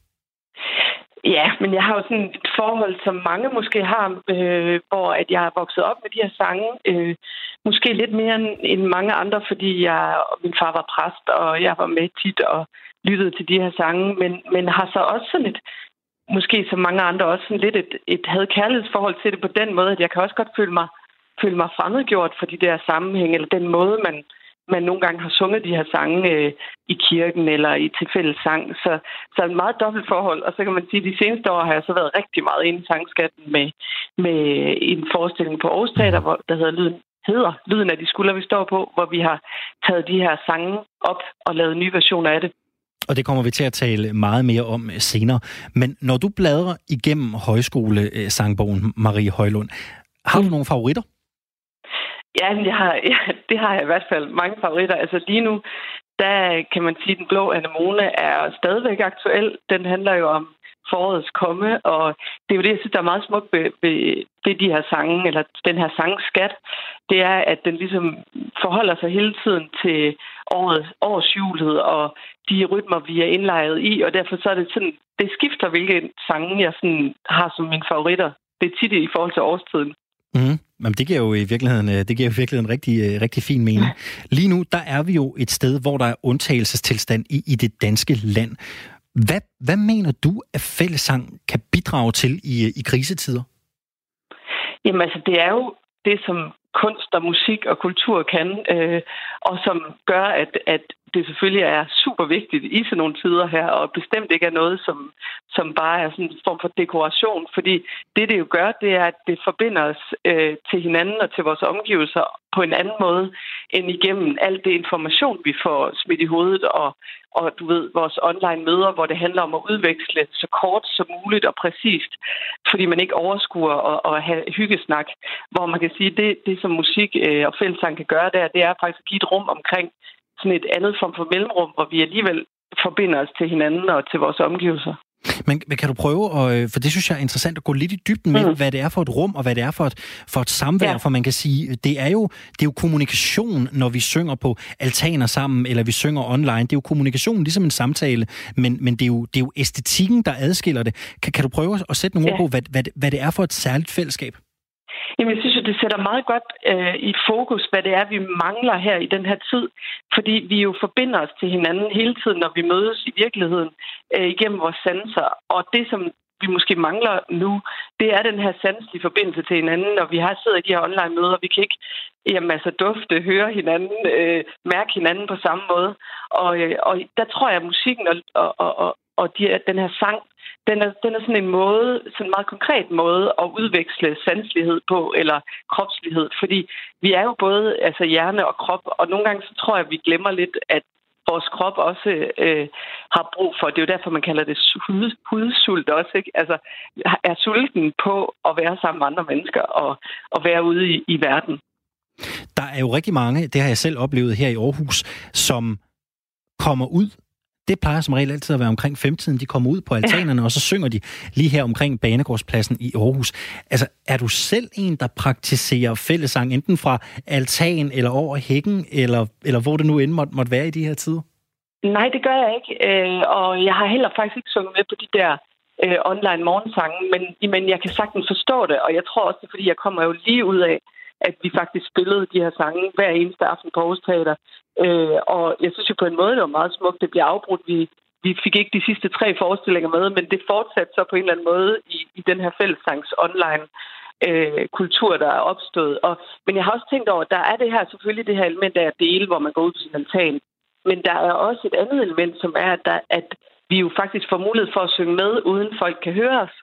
Ja, men jeg har jo sådan et forhold, som mange måske har, øh, hvor at jeg er vokset op med de her sange. Øh, måske lidt mere end, mange andre, fordi jeg, min far var præst, og jeg var med tit og lyttet til de her sange, men, men har så også sådan et, måske som mange andre, også sådan lidt et, et havde kærlighedsforhold til det på den måde, at jeg kan også godt føle mig, føle mig fremmedgjort for de der sammenhæng, eller den måde, man, man nogle gange har sunget de her sange øh, i kirken eller i tilfælde sang. Så, så et meget dobbelt forhold. Og så kan man sige, at de seneste år har jeg så været rigtig meget inde i sangskatten med, med en forestilling på Aarhus Teater, hvor, der hedder Lyden, hedder Lyden af de skuldre, vi står på, hvor vi har taget de her sange op og lavet nye versioner af det. Og det kommer vi til at tale meget mere om senere. Men når du bladrer igennem højskole-sangbogen, Marie Højlund, har du mm. nogle favoritter? Ja, jeg har, ja, det har jeg i hvert fald mange favoritter. Altså lige nu, der kan man sige, at Den Blå Anemone er stadigvæk aktuel. Den handler jo om forårets komme, og det er jo det, jeg synes, der er meget smukt ved, ved det, de her sange, eller den her sangskat, det er, at den ligesom forholder sig hele tiden til året, årsjulet og de rytmer, vi er indlejret i, og derfor så er det sådan, det skifter, hvilke sange jeg sådan har som mine favoritter. Det er tit i forhold til årstiden. Mm. Jamen, det giver jo i virkeligheden, øh, det giver i virkeligheden rigtig, øh, rigtig fin mening. Lige nu, der er vi jo et sted, hvor der er undtagelsestilstand i, i det danske land. Hvad, hvad mener du, at fællesang kan bidrage til i, i krisetider? Jamen altså, det er jo det, som kunst og musik og kultur kan, øh, og som gør, at, at det selvfølgelig er super vigtigt i sådan nogle tider her, og bestemt ikke er noget, som, som bare er sådan en form for dekoration. Fordi det, det jo gør, det er, at det forbinder os øh, til hinanden og til vores omgivelser på en anden måde, end igennem alt det information, vi får smidt i hovedet, og, og du ved, vores online møder, hvor det handler om at udveksle så kort som muligt og præcist, fordi man ikke overskuer at, at have hyggesnak, hvor man kan sige, det, det som musik øh, og fællesang kan gøre der, det er faktisk at give et rum omkring sådan et andet form for mellemrum, hvor vi alligevel forbinder os til hinanden og til vores omgivelser. Men, men kan du prøve, og, øh, for det synes jeg er interessant at gå lidt i dybden med, mm. hvad det er for et rum, og hvad det er for et, for et samvær, ja. for man kan sige, det er, jo, det er jo kommunikation, når vi synger på altaner sammen, eller vi synger online. Det er jo kommunikation, ligesom en samtale, men, men det, er jo, det er jo æstetikken, der adskiller det. Kan, kan du prøve at sætte nogle ja. ord på, hvad, hvad, hvad det er for et særligt fællesskab? Jamen, jeg synes jo, det sætter meget godt øh, i fokus, hvad det er, vi mangler her i den her tid. Fordi vi jo forbinder os til hinanden hele tiden, når vi mødes i virkeligheden øh, igennem vores sanser. Og det, som vi måske mangler nu, det er den her sanselige forbindelse til hinanden, når vi har siddet i de her online-møder. Vi kan ikke jamen, altså, dufte, høre hinanden, øh, mærke hinanden på samme måde. Og, øh, og der tror jeg, at musikken og, og, og, og de, den her sang den er, den er sådan en måde, sådan en meget konkret måde at udveksle sanslighed på, eller kropslighed, fordi vi er jo både altså hjerne og krop, og nogle gange så tror jeg, at vi glemmer lidt, at vores krop også øh, har brug for. Det er jo derfor, man kalder det hud, hudsult også. Ikke? Altså, er sulten på at være sammen med andre mennesker og, og være ude i, i verden. Der er jo rigtig mange, det har jeg selv oplevet her i Aarhus, som kommer ud det plejer som regel altid at være omkring 15. De kommer ud på altanerne, ja. og så synger de lige her omkring Banegårdspladsen i Aarhus. Altså, er du selv en, der praktiserer fællesang, enten fra altan eller over hækken, eller, eller hvor det nu end måtte, måtte være i de her tider? Nej, det gør jeg ikke. Øh, og jeg har heller faktisk ikke sunget med på de der øh, online morgensange, men, men jeg kan sagtens forstå det, og jeg tror også, fordi jeg kommer jo lige ud af, at vi faktisk spillede de her sange hver eneste aften på Aarhus Teater. Øh, og jeg synes jo på en måde, det var meget smukt. Det bliver afbrudt. Vi, vi fik ikke de sidste tre forestillinger med, men det fortsatte så på en eller anden måde i, i den her fællessangs online øh, kultur, der er opstået. Og, men jeg har også tænkt over, at der er det her selvfølgelig det her element af at dele, hvor man går ud på sin altan. Men der er også et andet element, som er, at, der, at vi jo faktisk får mulighed for at synge med, uden folk kan høre os.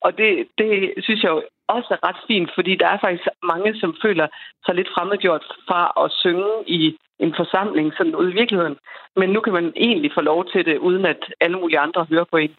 Og det, det synes jeg jo også er ret fint, fordi der er faktisk mange, som føler sig lidt fremmedgjort fra at synge i en forsamling sådan ude i virkeligheden. Men nu kan man egentlig få lov til det, uden at alle mulige andre hører på en.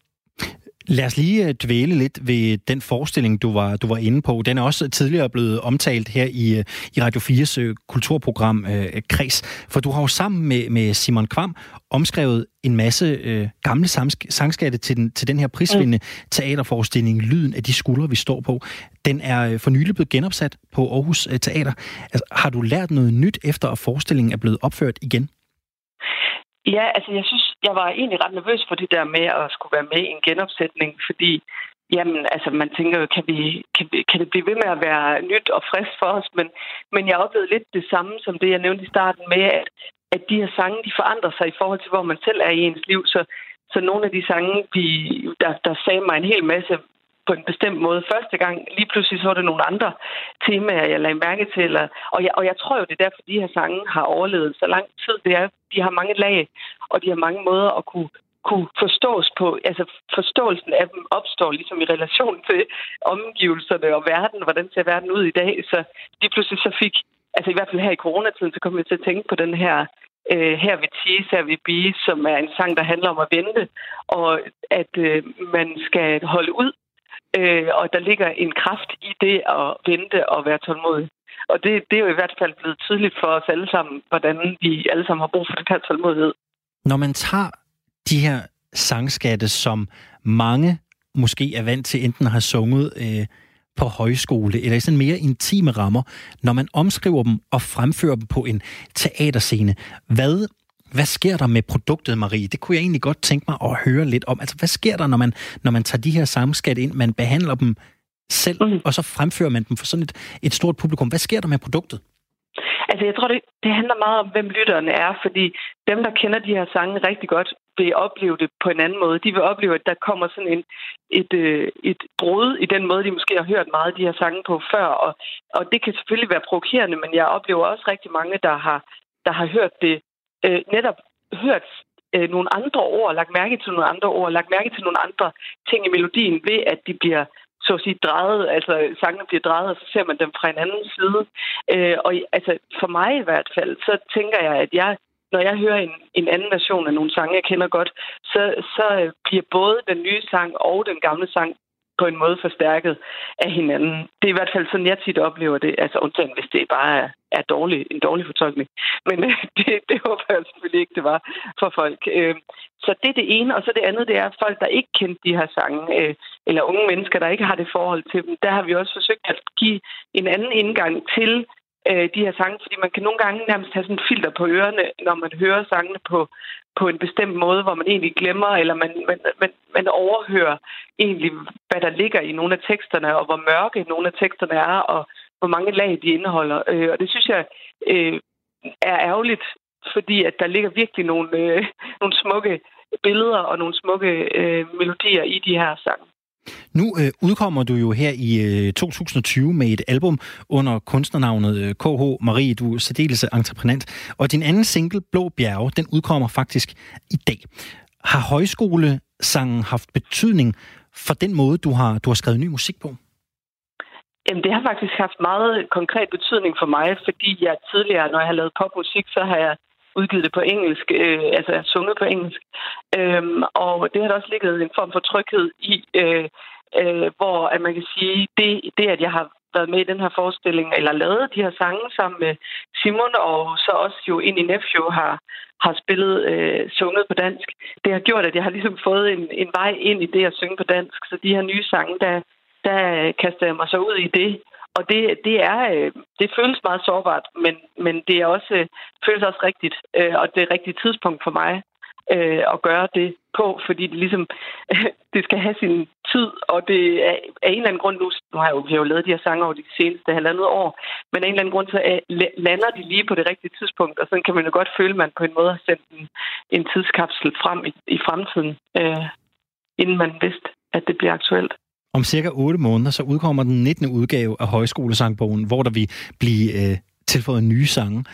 Lad os lige øh, dvæle lidt ved den forestilling, du var, du var inde på. Den er også tidligere blevet omtalt her i, øh, i Radio 4's øh, kulturprogram øh, Kreds. For du har jo sammen med, med Simon Kvam omskrevet en masse øh, gamle sangskatte til den, til den her prisvindende mm. teaterforestilling Lyden af de skuldre, vi står på. Den er for nylig blevet genopsat på Aarhus Teater. Altså, har du lært noget nyt efter, at forestillingen er blevet opført igen? Ja, altså jeg synes, jeg var egentlig ret nervøs for det der med at skulle være med i en genopsætning, fordi jamen, altså man tænker jo, kan, vi, kan, vi, kan det blive ved med at være nyt og frisk for os? Men, men jeg oplevede lidt det samme som det, jeg nævnte i starten med, at, at de her sange, de forandrer sig i forhold til, hvor man selv er i ens liv. Så, så nogle af de sange, vi, der, der sagde mig en hel masse på en bestemt måde første gang. Lige pludselig så var det nogle andre temaer, jeg lagde mærke til. Eller, og, jeg, og jeg tror jo, det er derfor, de her sange har overlevet så lang tid. Det er, de har mange lag, og de har mange måder at kunne kunne forstås på, altså forståelsen af dem opstår ligesom i relation til omgivelserne og verden, hvordan ser verden ud i dag. Så lige pludselig så fik, altså i hvert fald her i coronatiden, så kom jeg til at tænke på den her øh, Her vi Tis, her vi blive, som er en sang, der handler om at vente, og at øh, man skal holde ud øh, og der ligger en kraft i det at vente og være tålmodig. Og det, det er jo i hvert fald blevet tydeligt for os alle sammen, hvordan vi alle sammen har brug for den her tålmodighed. Når man tager de her sangskatte, som mange måske er vant til enten har sunget øh, på højskole eller i sådan mere intime rammer, når man omskriver dem og fremfører dem på en teaterscene, hvad hvad sker der med produktet, Marie? Det kunne jeg egentlig godt tænke mig at høre lidt om. Altså, hvad sker der, når man, når man tager de her samskat ind, man behandler dem selv, mm. og så fremfører man dem for sådan et, et stort publikum. Hvad sker der med produktet? Altså, jeg tror, det, det handler meget om, hvem lytterne er, fordi dem, der kender de her sange rigtig godt, vil opleve det på en anden måde. De vil opleve, at der kommer sådan en, et, øh, et brud i den måde, de måske har hørt meget af de her sange på før. Og, og det kan selvfølgelig være provokerende, men jeg oplever også rigtig mange, der har, der har hørt det, øh, netop hørt øh, nogle andre ord, lagt mærke til nogle andre ord, lagt mærke til nogle andre ting i melodien, ved at de bliver så at sige, drejet, altså sangene bliver drejet, og så ser man dem fra en anden side. Øh, og altså, for mig i hvert fald, så tænker jeg, at jeg, når jeg hører en, en anden version af nogle sange, jeg kender godt, så, så øh, bliver både den nye sang og den gamle sang på en måde forstærket af hinanden. Det er i hvert fald sådan, jeg tit oplever det. Altså undtagen, hvis det bare er, er dårlig, en dårlig fortolkning. Men øh, det, det håber jeg selvfølgelig ikke, det var for folk. Øh, så det er det ene. Og så det andet, det er folk, der ikke kendte de her sange, øh, eller unge mennesker, der ikke har det forhold til dem. Der har vi også forsøgt at give en anden indgang til øh, de her sange, fordi man kan nogle gange nærmest have sådan en filter på ørerne, når man hører sangene på, på en bestemt måde, hvor man egentlig glemmer, eller man, man, man, man overhører egentlig, hvad der ligger i nogle af teksterne, og hvor mørke nogle af teksterne er, og hvor mange lag de indeholder. Øh, og det synes jeg øh, er ærgerligt, fordi at der ligger virkelig nogle, øh, nogle smukke billeder og nogle smukke øh, melodier i de her sange. Nu øh, udkommer du jo her i øh, 2020 med et album under kunstnernavnet øh, KH Marie, du er særdeles entreprenant. Og din anden single, Blå Bjerge, den udkommer faktisk i dag. Har højskolesangen haft betydning for den måde, du har, du har skrevet ny musik på? Jamen, det har faktisk haft meget konkret betydning for mig, fordi jeg tidligere, når jeg har lavet popmusik, så har jeg udgivet det på engelsk, øh, altså sunget på engelsk. Øhm, og det har der også ligget en form for tryghed i, øh, øh, hvor at man kan sige, det, det at jeg har været med i den her forestilling, eller lavet de her sange sammen med Simon, og så også jo ind i Nephew har, har spillet øh, sunget på dansk. Det har gjort, at jeg har ligesom fået en, en vej ind i det at synge på dansk. Så de her nye sange, der, der kaster jeg mig så ud i det. Og det, det, er, øh, det føles meget sårbart, men, men det er også, øh, føles også rigtigt, øh, og det er rigtigt tidspunkt for mig at gøre det på, fordi det ligesom det skal have sin tid, og det er af en eller anden grund, nu, nu har jeg jo, vi har jo lavet de her sange over de seneste halvandet år, men af en eller anden grund, så lander de lige på det rigtige tidspunkt, og sådan kan man jo godt føle, at man på en måde har sendt en, en tidskapsel frem i, i fremtiden, øh, inden man vidste, at det bliver aktuelt. Om cirka 8 måneder, så udkommer den 19. udgave af Højskolesangbogen, hvor der vil blive øh, tilføjet nye sange.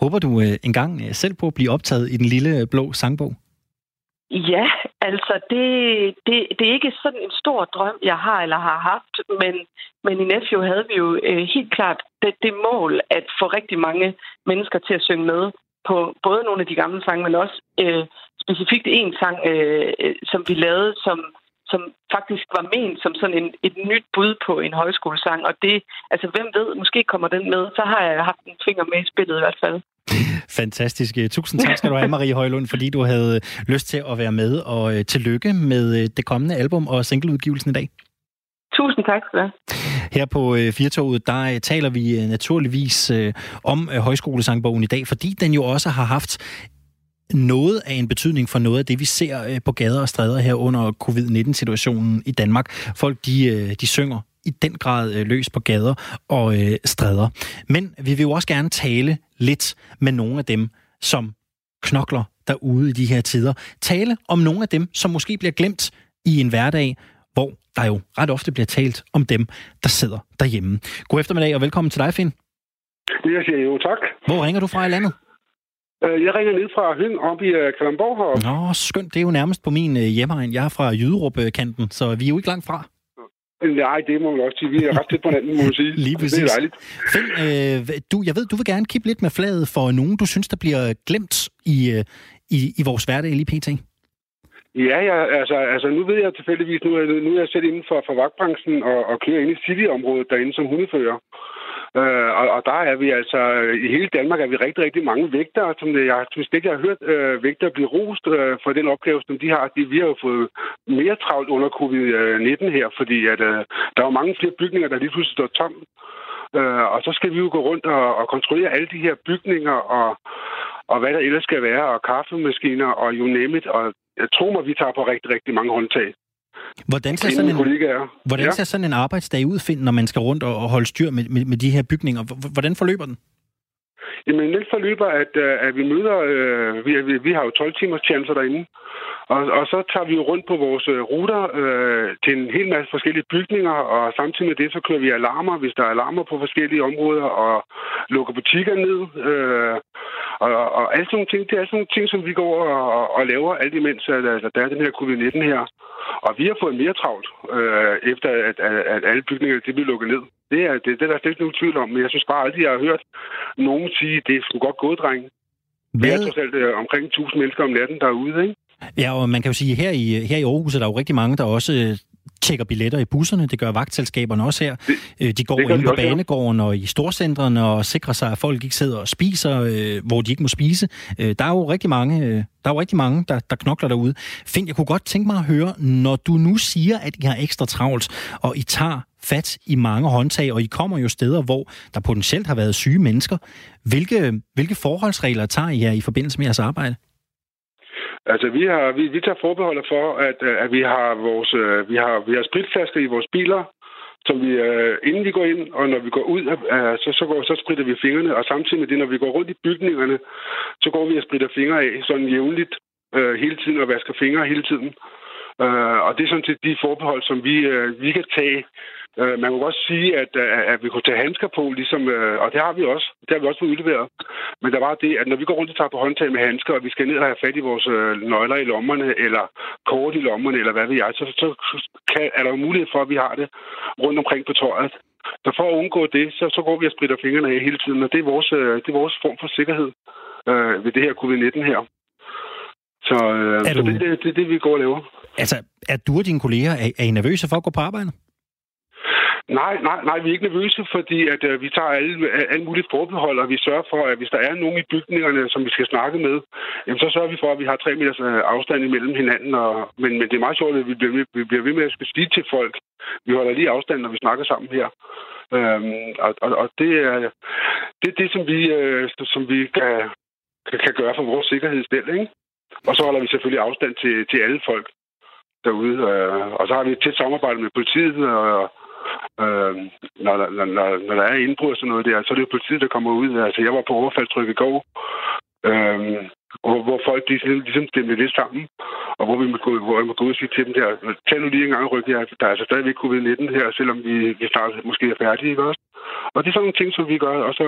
Håber du øh, engang øh, selv på at blive optaget i den lille øh, blå sangbog? Ja, altså det, det, det er ikke sådan en stor drøm, jeg har eller har haft, men, men i Nephew havde vi jo øh, helt klart det, det mål at få rigtig mange mennesker til at synge med på både nogle af de gamle sange, men også øh, specifikt en sang, øh, øh som vi lavede, som som faktisk var ment som sådan en, et nyt bud på en højskolesang. Og det, altså hvem ved, måske kommer den med. Så har jeg haft en finger med i spillet i hvert fald. Fantastisk. Tusind tak skal du have, Marie Højlund, fordi du havde lyst til at være med. Og øh, tillykke med øh, det kommende album og singleudgivelsen i dag. Tusind tak skal du have. Her på øh, Firtoget, der taler vi naturligvis om højskolesangbogen i dag, fordi den jo også har haft noget af en betydning for noget af det, vi ser øh, på gader og stræder her under covid-19-situationen i Danmark. Folk, de, øh, de synger i den grad øh, løs på gader og stræder. Men vi vil jo også gerne tale lidt med nogle af dem, som knokler derude i de her tider. Tale om nogle af dem, som måske bliver glemt i en hverdag, hvor der jo ret ofte bliver talt om dem, der sidder derhjemme. God eftermiddag og velkommen til dig, Finn. Jeg siger jo tak. Hvor ringer du fra i landet? Øh, jeg ringer ned fra Høng op i uh, Kalamborg her. Nå, skønt. Det er jo nærmest på min uh, hjemmeegn. Jeg er fra Jyderup-kanten, så vi er jo ikke langt fra. Nej, det må man også sige. Vi er ret tæt på hinanden, må man sige. Lige præcis. Det er dejligt. Finn, øh, du, jeg ved, du vil gerne kippe lidt med flaget for nogen, du synes, der bliver glemt i, øh, i, i vores hverdag lige pt. Ja, ja altså, altså nu ved jeg tilfældigvis, nu er, nu er jeg selv inden for, for vagtbranchen og, og kører ind i cityområdet derinde som hundefører. Øh, og, og der er vi altså, øh, i hele Danmark er vi rigtig, rigtig mange vægtere, som jeg synes ikke, jeg har hørt øh, vægtere blive rost øh, for den opgave, som de har. De, vi har jo fået mere travlt under covid-19 her, fordi at, øh, der er mange flere bygninger, der lige pludselig står tomme. Øh, og så skal vi jo gå rundt og, og kontrollere alle de her bygninger og, og hvad der ellers skal være, og kaffemaskiner og you name it. Og jeg tror mig, vi tager på rigtig, rigtig mange håndtag. Hvordan ser, sådan en, kollegaer. hvordan Ja. ser sådan en arbejdsdag ud, Finn, når man skal rundt og og holde styr med, med, med de her bygninger? Hvordan forløber den? Jamen, den forløber, at, øh, at vi møder... Øh, vi, vi, vi har jo 12 timers chancer derinde. Og, og så tager vi jo rundt på vores øh, ruter øh, til en hel masse forskellige bygninger, og samtidig med det, så kører vi alarmer, hvis der er alarmer på forskellige områder, og lukker butikker ned. Øh, og, og alle sådan nogle ting, det er sådan nogle ting, som vi går og, og laver alt imens, at, at der er den her covid-19 her. Og vi har fået mere travlt, øh, efter at, at, at alle bygninger det blev lukket ned. Det er, det, det er der slet ikke nogen tvivl om, men jeg synes bare aldrig, jeg har hørt nogen sige, det er sgu godt gået, dreng. Vi er Hvad, trods alt øh, omkring 1000 mennesker om natten derude, ikke? ja, og man kan jo sige, at her i, her i Aarhus er der jo rigtig mange, der også øh, tjekker billetter i busserne. Det gør vagtselskaberne også her. Øh, De går det de på banegården og i storcentrene og sikrer sig, at folk ikke sidder og spiser, øh, hvor de ikke må spise. Øh, Der er jo rigtig mange, øh, der er jo rigtig mange der, der knokler derude. Finn, jeg kunne godt tænke mig at høre, når du nu siger, at I har ekstra travlt, og I tager fat i mange håndtag, og I kommer jo steder, hvor der potentielt har været syge mennesker. Hvilke, hvilke forholdsregler tager I her i forbindelse med jeres arbejde? Altså, vi, har, vi, vi tager forbehold for, at, øh, at vi har vores, øh, vi har, vi har spritflasker i vores biler, som vi, øh, inden vi går ind, og når vi går ud, så, så, går, så spritter vi fingrene, og samtidig med det, når vi går rundt i bygningerne, så går vi og spritter fingre af sådan jævnligt hele tiden, og vasker fingre hele tiden. Og det er sådan set de forbehold, som vi, vi kan tage. Øh, man kunne godt sige, at, øh, at vi kunne tage handsker på, ligesom, øh, og det har vi også. Det har vi også fået udleveret. Men der var det, at når vi går rundt og tager på håndtag med handsker, og vi skal ned og have fat i vores øh, nøgler i lommerne, eller kort i lommerne, eller hvad ved jeg, så, så kan, er der jo mulighed for, at vi har det rundt omkring på tøjet. Så for at undgå det, så, så går vi og spritter fingrene af hele tiden, og det er vores, øh, det er vores form for sikkerhed øh, ved det her covid-19 her. Så, øh, Er så du- det, det, det er det, vi går og laver. Altså, er du og dine kolleger, er, er I nervøse for at gå på arbejde? Nej, nej, nej, vi er ikke nervøse, fordi at, øh, vi tager alle, alle mulige forbehold, og vi sørger for, at hvis der er nogen i bygningerne, som vi skal snakke med, jamen, så sørger vi for, at vi har tre meters øh, afstand imellem hinanden. Og, men, men det er meget sjovt, at vi bliver, vi bliver ved med at skulle sige til folk, vi holder lige afstand, når vi snakker sammen her. Øhm, og, og, og det er det, er det som vi, øh, som vi kan, kan, kan gøre for vores sikkerhedsdel, ikke? Og så holder vi selvfølgelig afstand til, til alle folk derude. Øh, og så har vi et tæt samarbejde med politiet, og øh, når, der- når, når, når der er indbrud og sådan noget der, så er det jo politiet, der kommer ud. Altså, jeg var på overfaldstryk i går, øh, hvor, hvor folk de, ligesom, ligesom stemte lidt sammen, og hvor, vi må gå, hvor jeg må gå ud og sige til dem der, tag nu lige en gang ryk, her, der er altså stadigvæk covid-19 her, selvom vi, vi snart måske er færdige, ikke også? Og det er sådan nogle ting, som vi gør, og så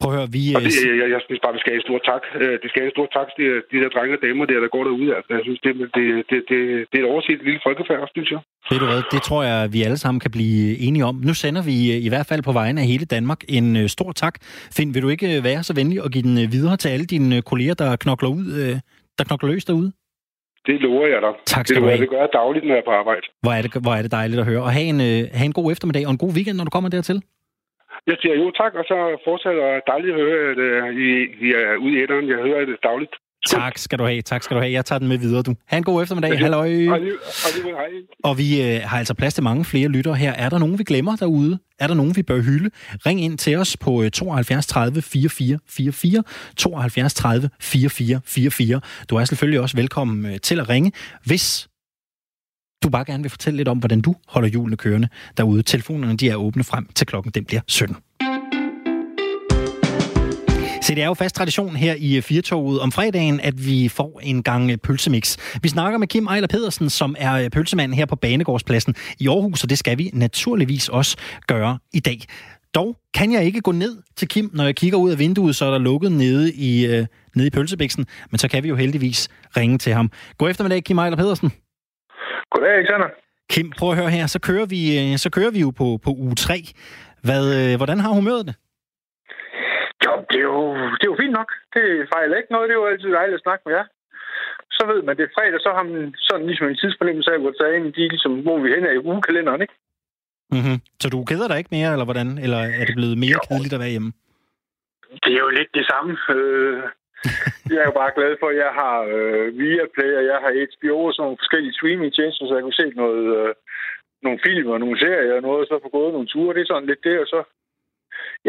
Prøv at høre, vi... og øh, det, jeg, jeg synes bare, vi skal have en stor tak. Øh, Det skal have en stor tak til de, de der drenge og damer der, der går derude. Altså, jeg synes, det, det, det, det, det er et overset lille folkefærd, synes jeg. Ved du hvad, det tror jeg, vi alle sammen kan blive enige om. Nu sender vi øh, i hvert fald på vegne af hele Danmark en øh, stor tak. Finn, vil du ikke øh, være så venlig og give den videre til alle dine kolleger, der knokler ud, der knokler løs derude? Det lover jeg dig. Tak Det skal du lover jeg, have. det gør jeg dagligt, når jeg er på arbejde. Hvor er det, hvor er det dejligt at høre. Og have en, have en god eftermiddag og en god weekend, når du kommer dertil. Jeg siger jo tak, og så fortsætter jeg dejligt at høre, at I, I er ude i æderen. Jeg hører det dagligt. Tak skal du have, tak skal du have. Jeg tager den med videre, du. Ha' en god eftermiddag. Halløj. Og vi øh, har altså plads til mange flere lyttere her. Er der nogen, vi glemmer derude? Er der nogen, vi bør hylde? Ring ind til os på øh, 72 30 44 44. 72 30 44 44. Du er selvfølgelig også velkommen øh, til at ringe, hvis du bare gerne vil fortælle lidt om, hvordan du holder julene kørende derude. Telefonerne de er åbne frem til klokken den bliver 17. Så det er jo fast tradition her i Firtoget om fredagen, at vi får en gang øh, pølsemix. Vi snakker med Kim Ejler Pedersen, som er øh, pølsemand her på Banegårdspladsen i Aarhus, og det skal vi naturligvis også gøre i dag. Dog kan jeg ikke gå ned til Kim, når jeg kigger ud af vinduet, så er der lukket nede i, øh, nede i pølsebiksen, men så kan vi jo heldigvis ringe til ham. God eftermiddag, Kim Ejler Pedersen. Goddag, Alexander. Kim, prøv at høre her, så kører vi, øh, så kører vi jo på, på uge 3. Hvad, øh, hvordan har humøret det? Jo, det er jo, fint nok. Det fejler ikke noget. Det er jo altid dejligt at snakke med jer. Så ved man, det er fredag, så har man sådan ligesom en tidsfornemmelse af, hvor er de ligesom, hvor vi hen er i ugekalenderen, ikke? Mm-hmm. Så du keder dig ikke mere, eller hvordan? Eller er det blevet mere Jo. kedeligt at være hjemme? Det er jo lidt det samme. Øh, jeg er jo bare glad for, at jeg har øh, Viaplay, og jeg har HBO og sådan nogle forskellige streamingtjenester, så jeg kunne se noget, øh, nogle film og nogle serier og noget, og så få gået nogle ture. Det er sådan lidt det, og så...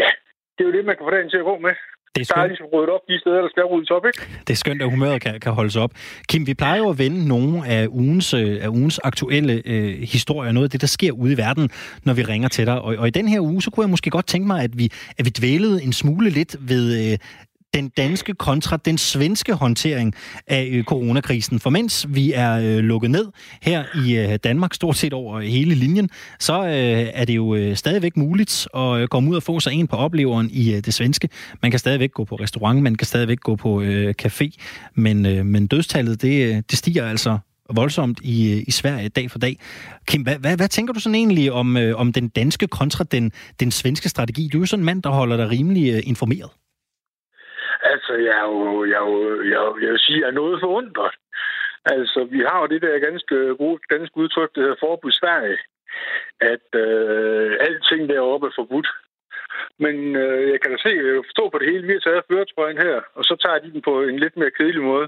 Ja, det er jo det, man kan få dagen til at gå med. Det er Der er skønt, ligesom ryddet op de steder, der skal ryddes op, ikke? det er skønt at humøret kan, kan holdes op. Kim, vi plejer jo at vende nogle af ugens, øh, af ugens aktuelle øh, historier, noget af det, der sker ude i verden, når vi ringer til dig. Og, og i den her uge, så kunne jeg måske godt tænke mig, at vi, at vi dvælede en smule lidt ved øh, den danske kontra den svenske håndtering af øh, coronakrisen. For mens vi er øh, lukket ned her i øh, Danmark, stort set over hele linjen, så øh, er det jo øh, stadigvæk muligt at øh, komme ud og få sig en på opleveren i øh, det svenske. Man kan stadigvæk gå på restaurant, man kan stadigvæk gå på øh, café, men, øh, men dødstallet, det, øh, det stiger altså voldsomt i, øh, i Sverige dag for dag. Kim, hvad, hvad, hvad tænker du sådan egentlig om, øh, om den danske kontra den, den svenske strategi? Du er jo sådan en mand, der holder dig rimelig øh, informeret. Altså, jeg er jo, jeg er jo, jeg, er jo- jeg vil sige, jeg er noget forundret. Altså, vi har jo det der ganske gode danske udtryk, der hedder forbud Sverige, at øh, alting deroppe er forbudt. Men øh, jeg kan da se, jeg forstår forstå på det hele, vi har taget føretrøjen her, og så tager de den på en lidt mere kedelig måde,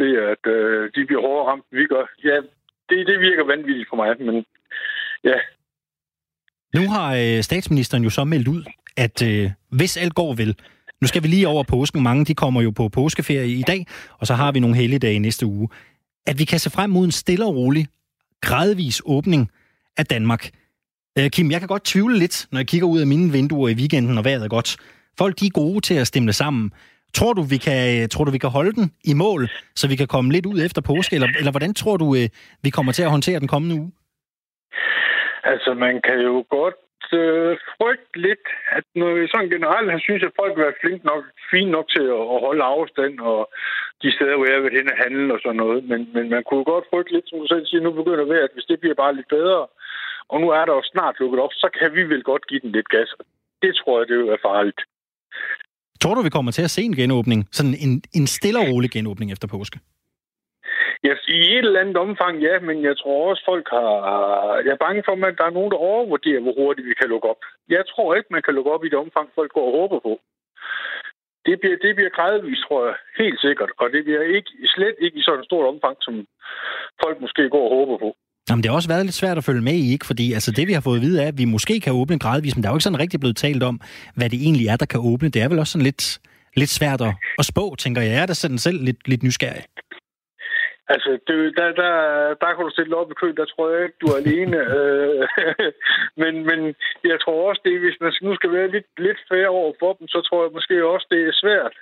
ved at øh, de bliver hårdere ramt, vi gør. Ja, det, det virker vanvittigt for mig, men ja, Nu har øh, statsministeren jo så meldt ud, at øh, hvis alt går vel, nu skal vi lige over påsken, mange de kommer jo på påskeferie i dag, og så har vi nogle helligdage næste uge, at vi kan se frem mod en stille og rolig, gradvis åbning af Danmark. Øh, Kim, jeg kan godt tvivle lidt, når jeg kigger ud af mine vinduer i weekenden, og vejret er godt. Folk de er gode til at stemme sammen. Tror du, vi kan, øh, tror du, vi kan holde den i mål, så vi kan komme lidt ud efter påske? Eller, eller hvordan tror du, øh, vi kommer til at håndtere den kommende uge? Altså, man kan jo godt øh, frygte lidt, at når sådan generelt, har synes, at folk vil være flink nok, fint nok til at, holde afstand, og de steder, hvor jeg vil hen og handle og sådan noget. Men, men man kunne godt frygte lidt, som du selv siger, nu begynder det at være, at hvis det bliver bare lidt bedre, og nu er der jo snart lukket op, så kan vi vel godt give den lidt gas. Det tror jeg, det vil være farligt. Tror du, vi kommer til at se en genåbning? Sådan en, en stille og rolig genåbning efter påske? Ja, i et eller andet omfang, ja, men jeg tror også, folk har... Jeg er bange for, at der er nogen, der overvurderer, hvor hurtigt vi kan lukke op. Jeg tror ikke, man kan lukke op i det omfang, folk går og håber på. Det bliver, det bliver gradvist, tror jeg, helt sikkert. Og det bliver ikke, slet ikke i sådan et stort omfang, som folk måske går og håber på. Jamen, det har også været lidt svært at følge med i, ikke? Fordi altså, det, vi har fået at vide, er, at vi måske kan åbne gradvist, men der er jo ikke sådan rigtig blevet talt om, hvad det egentlig er, der kan åbne. Det er vel også sådan lidt, lidt svært at, at spå, tænker jeg. Jeg er da sådan selv lidt, lidt nysgerrig. Altså, det, der, der, der kan du stille op i kø, der tror jeg ikke, du er alene. Øh, men, men jeg tror også, det, hvis man nu skal være lidt, lidt færre over for dem, så tror jeg måske også, det er svært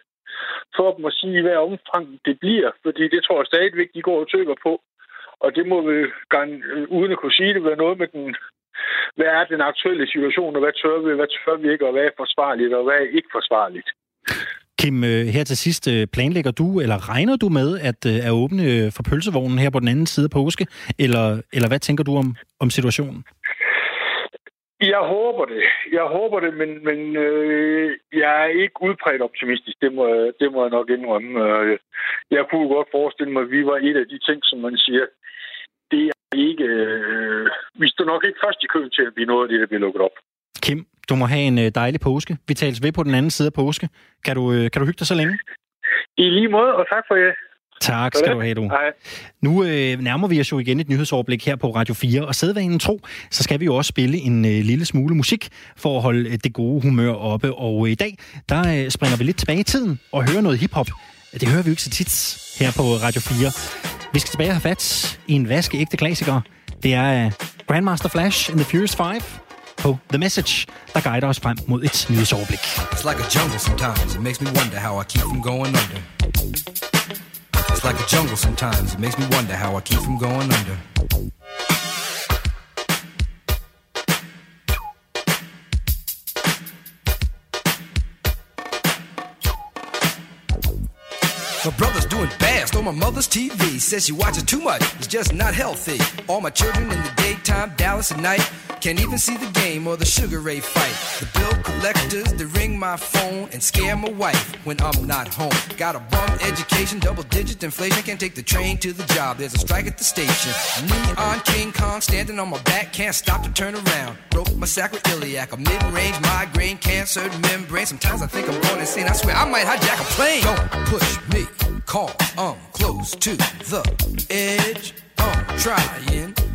for dem at sige, hvad omfang det bliver. Fordi det tror jeg stadigvæk, de går og tøver på. Og det må vi, gerne, uden at kunne sige det, være noget med den, hvad er den aktuelle situation, og hvad tør vi, hvad tør vi ikke, og hvad er forsvarligt, og hvad er ikke forsvarligt. Kim, øh, her til sidst, øh, planlægger du, eller regner du med, at øh, at åbne for pølsevognen her på den anden side af påske? Eller, eller hvad tænker du om, om situationen? Jeg håber det. Jeg håber det, men, men øh, jeg er ikke udpræget optimistisk. Det må, det må jeg nok indrømme. Jeg kunne godt forestille mig, at vi var et af de ting, som man siger, det er ikke... Øh, vi står nok ikke først i køen til at blive noget af det, der bliver lukket op. Kim, du må have en øh, dejlig påske. Vi tales ved på den anden side af påske. Kan du, øh, kan du hygge dig så længe? I lige måde, og tak for jer. Tak skal du have, du. Hej. Nu øh, nærmer vi os jo igen et nyhedsoverblik her på Radio 4, og sædvanen tro, så skal vi jo også spille en øh, lille smule musik for at holde øh, det gode humør oppe. Og øh, i dag, der øh, springer vi lidt tilbage i tiden og hører noget hiphop. Det hører vi jo ikke så tit her på Radio 4. Vi skal tilbage og have fat i en vaskeægte klassiker. Det er øh, Grandmaster Flash and the Furious 5 på The Message, der guider os frem mod et nyhedsoverblik. It's like a jungle sometimes. It makes me wonder how I keep from going under. It's like a jungle sometimes. It makes me wonder how I keep from going under. My brother's doing fast on my mother's TV. Says she watches too much, it's just not healthy. All my children in the daytime, Dallas at night. Can't even see the game or the Sugar Ray fight. The bill collectors, they ring my phone and scare my wife when I'm not home. Got a bum education, double digit inflation. Can't take the train to the job, there's a strike at the station. Neon King Kong standing on my back, can't stop to turn around. Broke my sacroiliac, a mid range migraine, cancer membrane. Sometimes I think I'm going insane. I swear I might hijack a plane. Don't push me, call, I'm close to the edge. I'm trying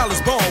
A child is born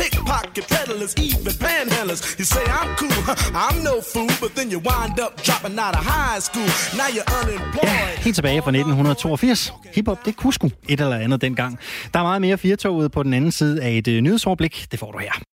pickpocket peddlers, even panhandlers. You say I'm cool, I'm no fool, but then you wind up dropping out of high school. Now you're unemployed. Ja, helt tilbage fra 1982. Hiphop, det kunne sgu et eller andet dengang. Der er meget mere firetoget på den anden side af et øh, nyhedsoverblik. Det får du her.